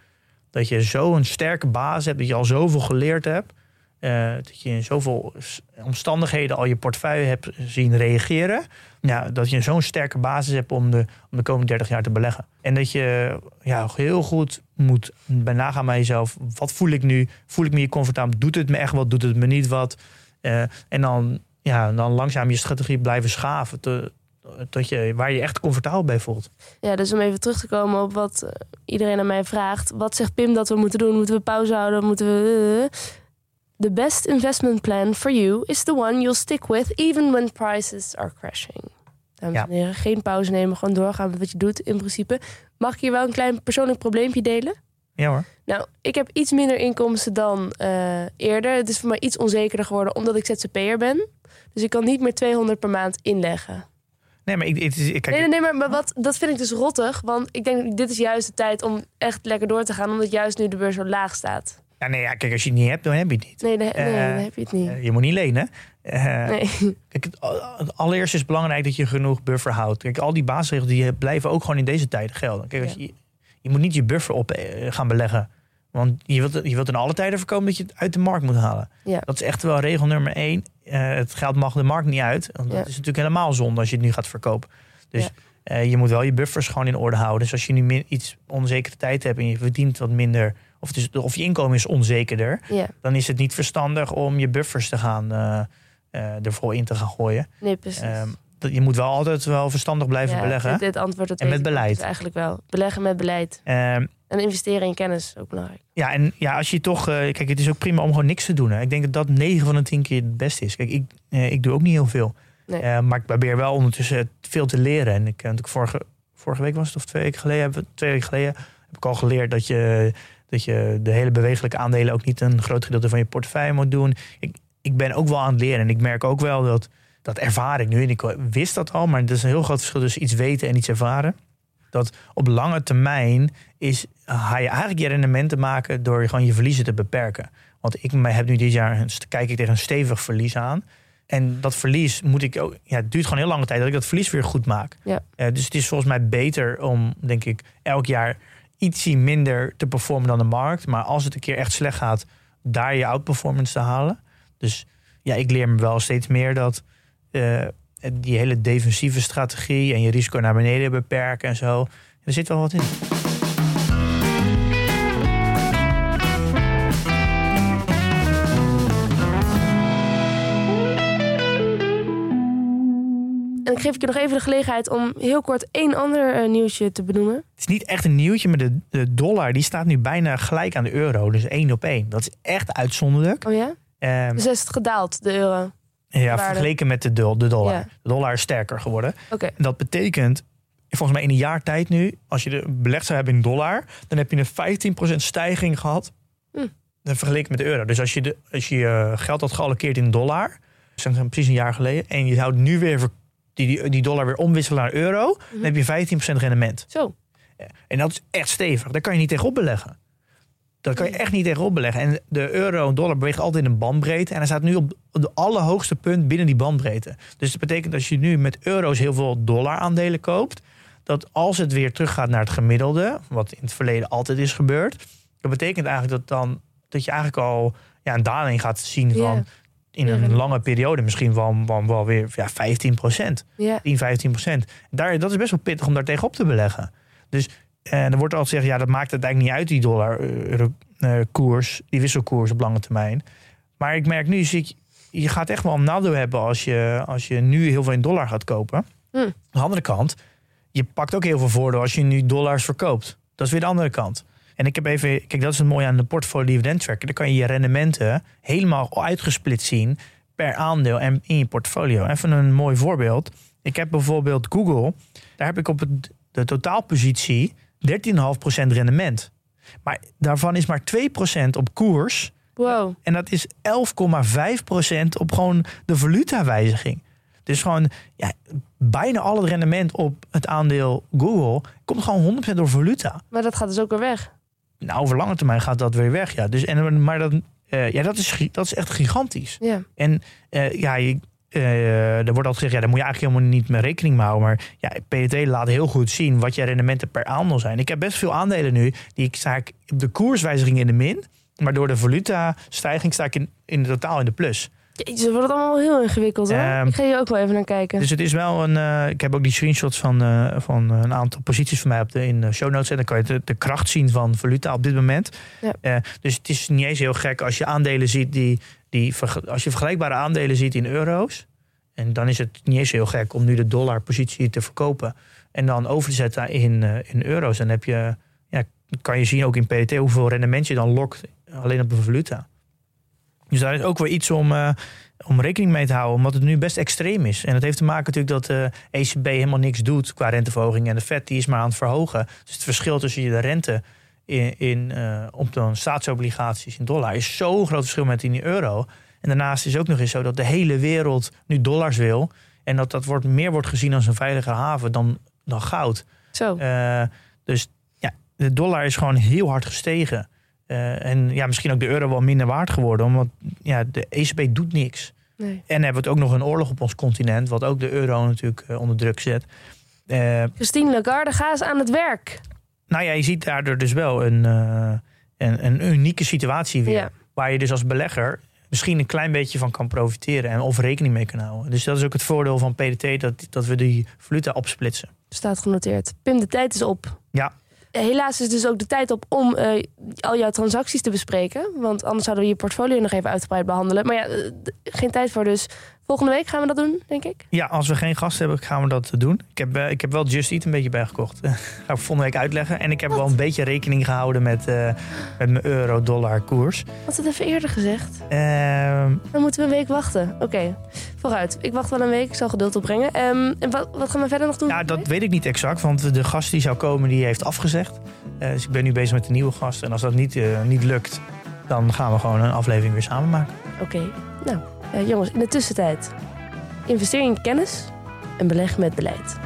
dat je zo'n sterke basis hebt, dat je al zoveel geleerd hebt, eh, dat je in zoveel omstandigheden al je portefeuille hebt zien reageren, ja, dat je zo'n sterke basis hebt om de, om de komende 30 jaar te beleggen. En dat je ja, heel goed moet bij nagaan bij jezelf, wat voel ik nu? Voel ik me hier comfortabel? Doet het me echt wat? Doet het me niet wat? Eh, en dan, ja, dan langzaam je strategie blijven schaven. tot je, waar je echt comfortabel bij voelt. ja, dus om even terug te komen op wat eh, iedereen aan mij vraagt. Wat zegt Pim dat we moeten doen? Moeten we pauze houden? Moeten we... The best investment plan for you is the one you'll stick with even when prices are crashing. Dames Ja. en heren, geen pauze nemen, gewoon doorgaan met wat je doet in principe. Mag ik hier wel een klein persoonlijk probleempje delen? Ja hoor. Nou, ik heb iets minder inkomsten dan eh, eerder. Het is voor mij iets onzekerder geworden omdat ik ZZP'er ben. Dus ik kan niet meer 200 per maand inleggen. Nee, maar ik, het is, ik, kijk, Nee, nee, nee, maar, maar wat, dat vind ik dus rottig. Want ik denk, dit is juist de tijd om echt lekker door te gaan. Omdat juist nu de beurs zo laag staat. Ja, nee, ja, kijk, als je het niet hebt, dan heb je het niet. Nee, dan, nee, Eh, dan heb je het niet. Eh, je moet niet lenen. Eh, Nee. Kijk, het, allereerst is het belangrijk dat je genoeg buffer houdt. Kijk, al die basisregels die blijven ook gewoon in deze tijden gelden. Kijk, als je, je moet niet je buffer op gaan beleggen. Want je wilt, je wilt in alle tijden voorkomen dat je het uit de markt moet halen. Ja. Dat is echt wel regel nummer één. Het geld mag de markt niet uit. Want dat is natuurlijk helemaal zonde als je het nu gaat verkopen. Dus je moet wel je buffers gewoon in orde houden. Dus als je nu iets onzekere tijd hebt en je verdient wat minder... of, is, of je inkomen is onzekerder... ja, dan is het niet verstandig om je buffers te gaan, eh eh, ervoor in te gaan gooien. nee, precies. Ehm, dat, je moet wel altijd wel verstandig blijven Ja, beleggen. Dit, dit antwoord dat En met beleid. Dus eigenlijk wel. Beleggen met beleid. Ehm, En investeren in kennis is ook belangrijk. ja, en ja, als je toch... eh, kijk, het is ook prima om gewoon niks te doen. Hè. Ik denk dat dat 9 van de 10 keer het beste is. Kijk, ik, ik doe ook niet heel veel. Nee. Eh, maar ik probeer wel ondertussen veel te leren. En ik vorige, vorige week was het, of twee weken geleden... Twee weken geleden heb ik al geleerd dat je, dat je de hele bewegelijke aandelen... ook niet een groot gedeelte van je portefeuille moet doen. Ik, ik ben ook wel aan het leren. En ik merk ook wel dat... Dat ervaar ik nu. En ik wist dat al, maar er is een heel groot verschil tussen iets weten en iets ervaren. Dat op lange termijn is, ga je eigenlijk je rendementen maken door gewoon je verliezen te beperken. Want ik heb nu dit jaar, kijk ik tegen een stevig verlies aan. En dat verlies moet ik ook, ja, het duurt gewoon heel lange tijd dat ik dat verlies weer goed maak. Ja. Eh, dus het is volgens mij beter om, denk ik, elk jaar ietsie minder te performen dan de markt. Maar als het een keer echt slecht gaat, daar je outperformance te halen. Dus ja, ik leer me wel steeds meer dat eh, die hele defensieve strategie en je risico naar beneden beperken en zo. Er zit wel wat in. En ik geef je nog even de gelegenheid om heel kort één ander eh, nieuwsje te benoemen. Het is niet echt een nieuwtje, maar de, de dollar die staat nu bijna gelijk aan de euro. Dus één op één. Dat is echt uitzonderlijk. Oh ja? Ehm, Dus is het gedaald, de euro. ja, waarde. vergeleken met de, de dollar. Ja. De dollar is sterker geworden. Oké. En dat betekent, volgens mij in een jaar tijd nu, als je de belegd zou hebben in dollar, dan heb je een 15% stijging gehad. Hm. Vergeleken met de euro. Dus als je, de, als je je geld had geallockeerd in dollar, is precies een jaar geleden, en je zou nu weer die, die, dollar weer omwisselen naar euro, dan heb je 15% rendement. Zo. En dat is echt stevig. Daar kan je niet tegenop beleggen. Daar kan je echt niet tegenop beleggen. En de euro en dollar beweegt altijd in een bandbreedte. En hij staat nu op de allerhoogste punt binnen die bandbreedte. Dus dat betekent als je nu met euro's heel veel dollar aandelen koopt. Dat als het weer teruggaat naar het gemiddelde. Wat in het verleden altijd is gebeurd. Dat betekent eigenlijk dat, dan, dat je eigenlijk al ja, een daling gaat zien van... In een en- lange periode misschien wel, wel, wel weer ja, 15 procent. Ja. 10, 15 procent. Daar, dat is best wel pittig om daar tegenop te beleggen. Dus en er wordt altijd gezegd, ja, dat maakt het eigenlijk niet uit, die dollar eh, euro- eh, koers, die wisselkoers op lange termijn. Maar ik merk nu, zie ik, je gaat echt wel een nadeel hebben als je, als je nu heel veel in dollar gaat kopen. Hm. Aan de andere kant, je pakt ook heel veel voordeel als je nu dollars verkoopt. Dat is weer de andere kant. En ik heb even, kijk, dat is het mooie aan de portfolio dividend tracker. Dan kan je je rendementen helemaal uitgesplitst zien per aandeel en in je portfolio. Even een mooi voorbeeld. Ik heb bijvoorbeeld Google. Daar heb ik op het, de totaalpositie 13,5% rendement. Maar daarvan is maar 2% op koers. Wow. En dat is 11,5% op gewoon de valutawijziging. Dus gewoon ja, bijna al het rendement op het aandeel Google komt gewoon 100% door valuta. Maar dat gaat dus ook weer weg. Nou, over lange termijn gaat dat weer weg. Ja. Dus, en, maar dat, eh, ja, dat, is, dat is echt gigantisch. Ja. En eh, ja, je, eh, er wordt altijd gezegd, ja, daar moet je eigenlijk helemaal niet mee rekening mee houden. Maar ja, PDT laat heel goed zien wat je rendementen per aandeel zijn. Ik heb best veel aandelen nu, die ik sta ik op de koerswijziging in de min. Maar door de valuta-stijging sta ik in, in totaal in de plus. Dat wordt allemaal heel ingewikkeld hoor. Ehm, ik ga hier ook wel even naar kijken. Dus het is wel een. eh, ik heb ook die screenshots van, eh, van een aantal posities van mij op de, in de show notes. En dan kan je de, de kracht zien van valuta op dit moment. Ja. Eh, dus het is niet eens heel gek als je aandelen ziet die. die als je vergelijkbare aandelen ziet in euro's. En dan is het niet eens heel gek om nu de dollarpositie te verkopen. En dan over te zetten in, in euro's. Dan heb je, ja, kan je zien ook in PDT hoeveel rendement je dan lokt. Alleen op de valuta. Dus daar is ook weer iets om, eh, om rekening mee te houden. Omdat het nu best extreem is. En dat heeft te maken natuurlijk dat de ECB helemaal niks doet qua renteverhoging. En de Fed die is maar aan het verhogen. Dus het verschil tussen je de rente in, in, eh, op dan staatsobligaties in dollar is zo'n groot verschil met in die euro. En daarnaast is het ook nog eens zo dat de hele wereld nu dollars wil. En dat dat wordt, meer wordt gezien als een veilige haven dan, dan goud. Zo. Eh, dus ja, de dollar is gewoon heel hard gestegen. Eh, en ja, misschien ook de euro wel minder waard geworden. Omdat ja, de ECB doet niks. Nee. En hebben we ook nog een oorlog op ons continent. Wat ook de euro natuurlijk eh, onder druk zet. Eh, Christine Lagarde, ga eens aan het werk. nou ja, je ziet daardoor dus wel een, een, een unieke situatie weer. Ja. Waar je dus als belegger misschien een klein beetje van kan profiteren. En of rekening mee kan houden. Dus dat is ook het voordeel van PDT. Dat, dat we die valuta opsplitsen. Staat genoteerd. Pim, de tijd is op. Ja. Helaas is dus ook de tijd op om eh, al jouw transacties te bespreken. Want anders zouden we je portfolio nog even uitgebreid behandelen. Maar ja, eh, geen tijd voor dus. Volgende week gaan we dat doen, denk ik. Ja, als we geen gast hebben, gaan we dat doen. Ik heb, eh, ik heb wel Just Eat een beetje bijgekocht. Ga ik volgende week uitleggen. En ik heb wel een beetje rekening gehouden met, eh, met mijn euro-dollar koers. Had het even eerder gezegd. Ehm, Dan moeten we een week wachten. Oké, vooruit. Ik wacht wel een week. Ik zal geduld opbrengen. Ehm, en wat, wat gaan we verder nog doen? ja, dat weet ik niet exact, want de gast die zou komen, die heeft afgezegd. Eh, dus ik ben nu bezig met een nieuwe gast. En als dat niet, niet lukt, dan gaan we gewoon een aflevering weer samen maken. Oké, nou, jongens, in de tussentijd. Investeer in kennis en beleg met beleid.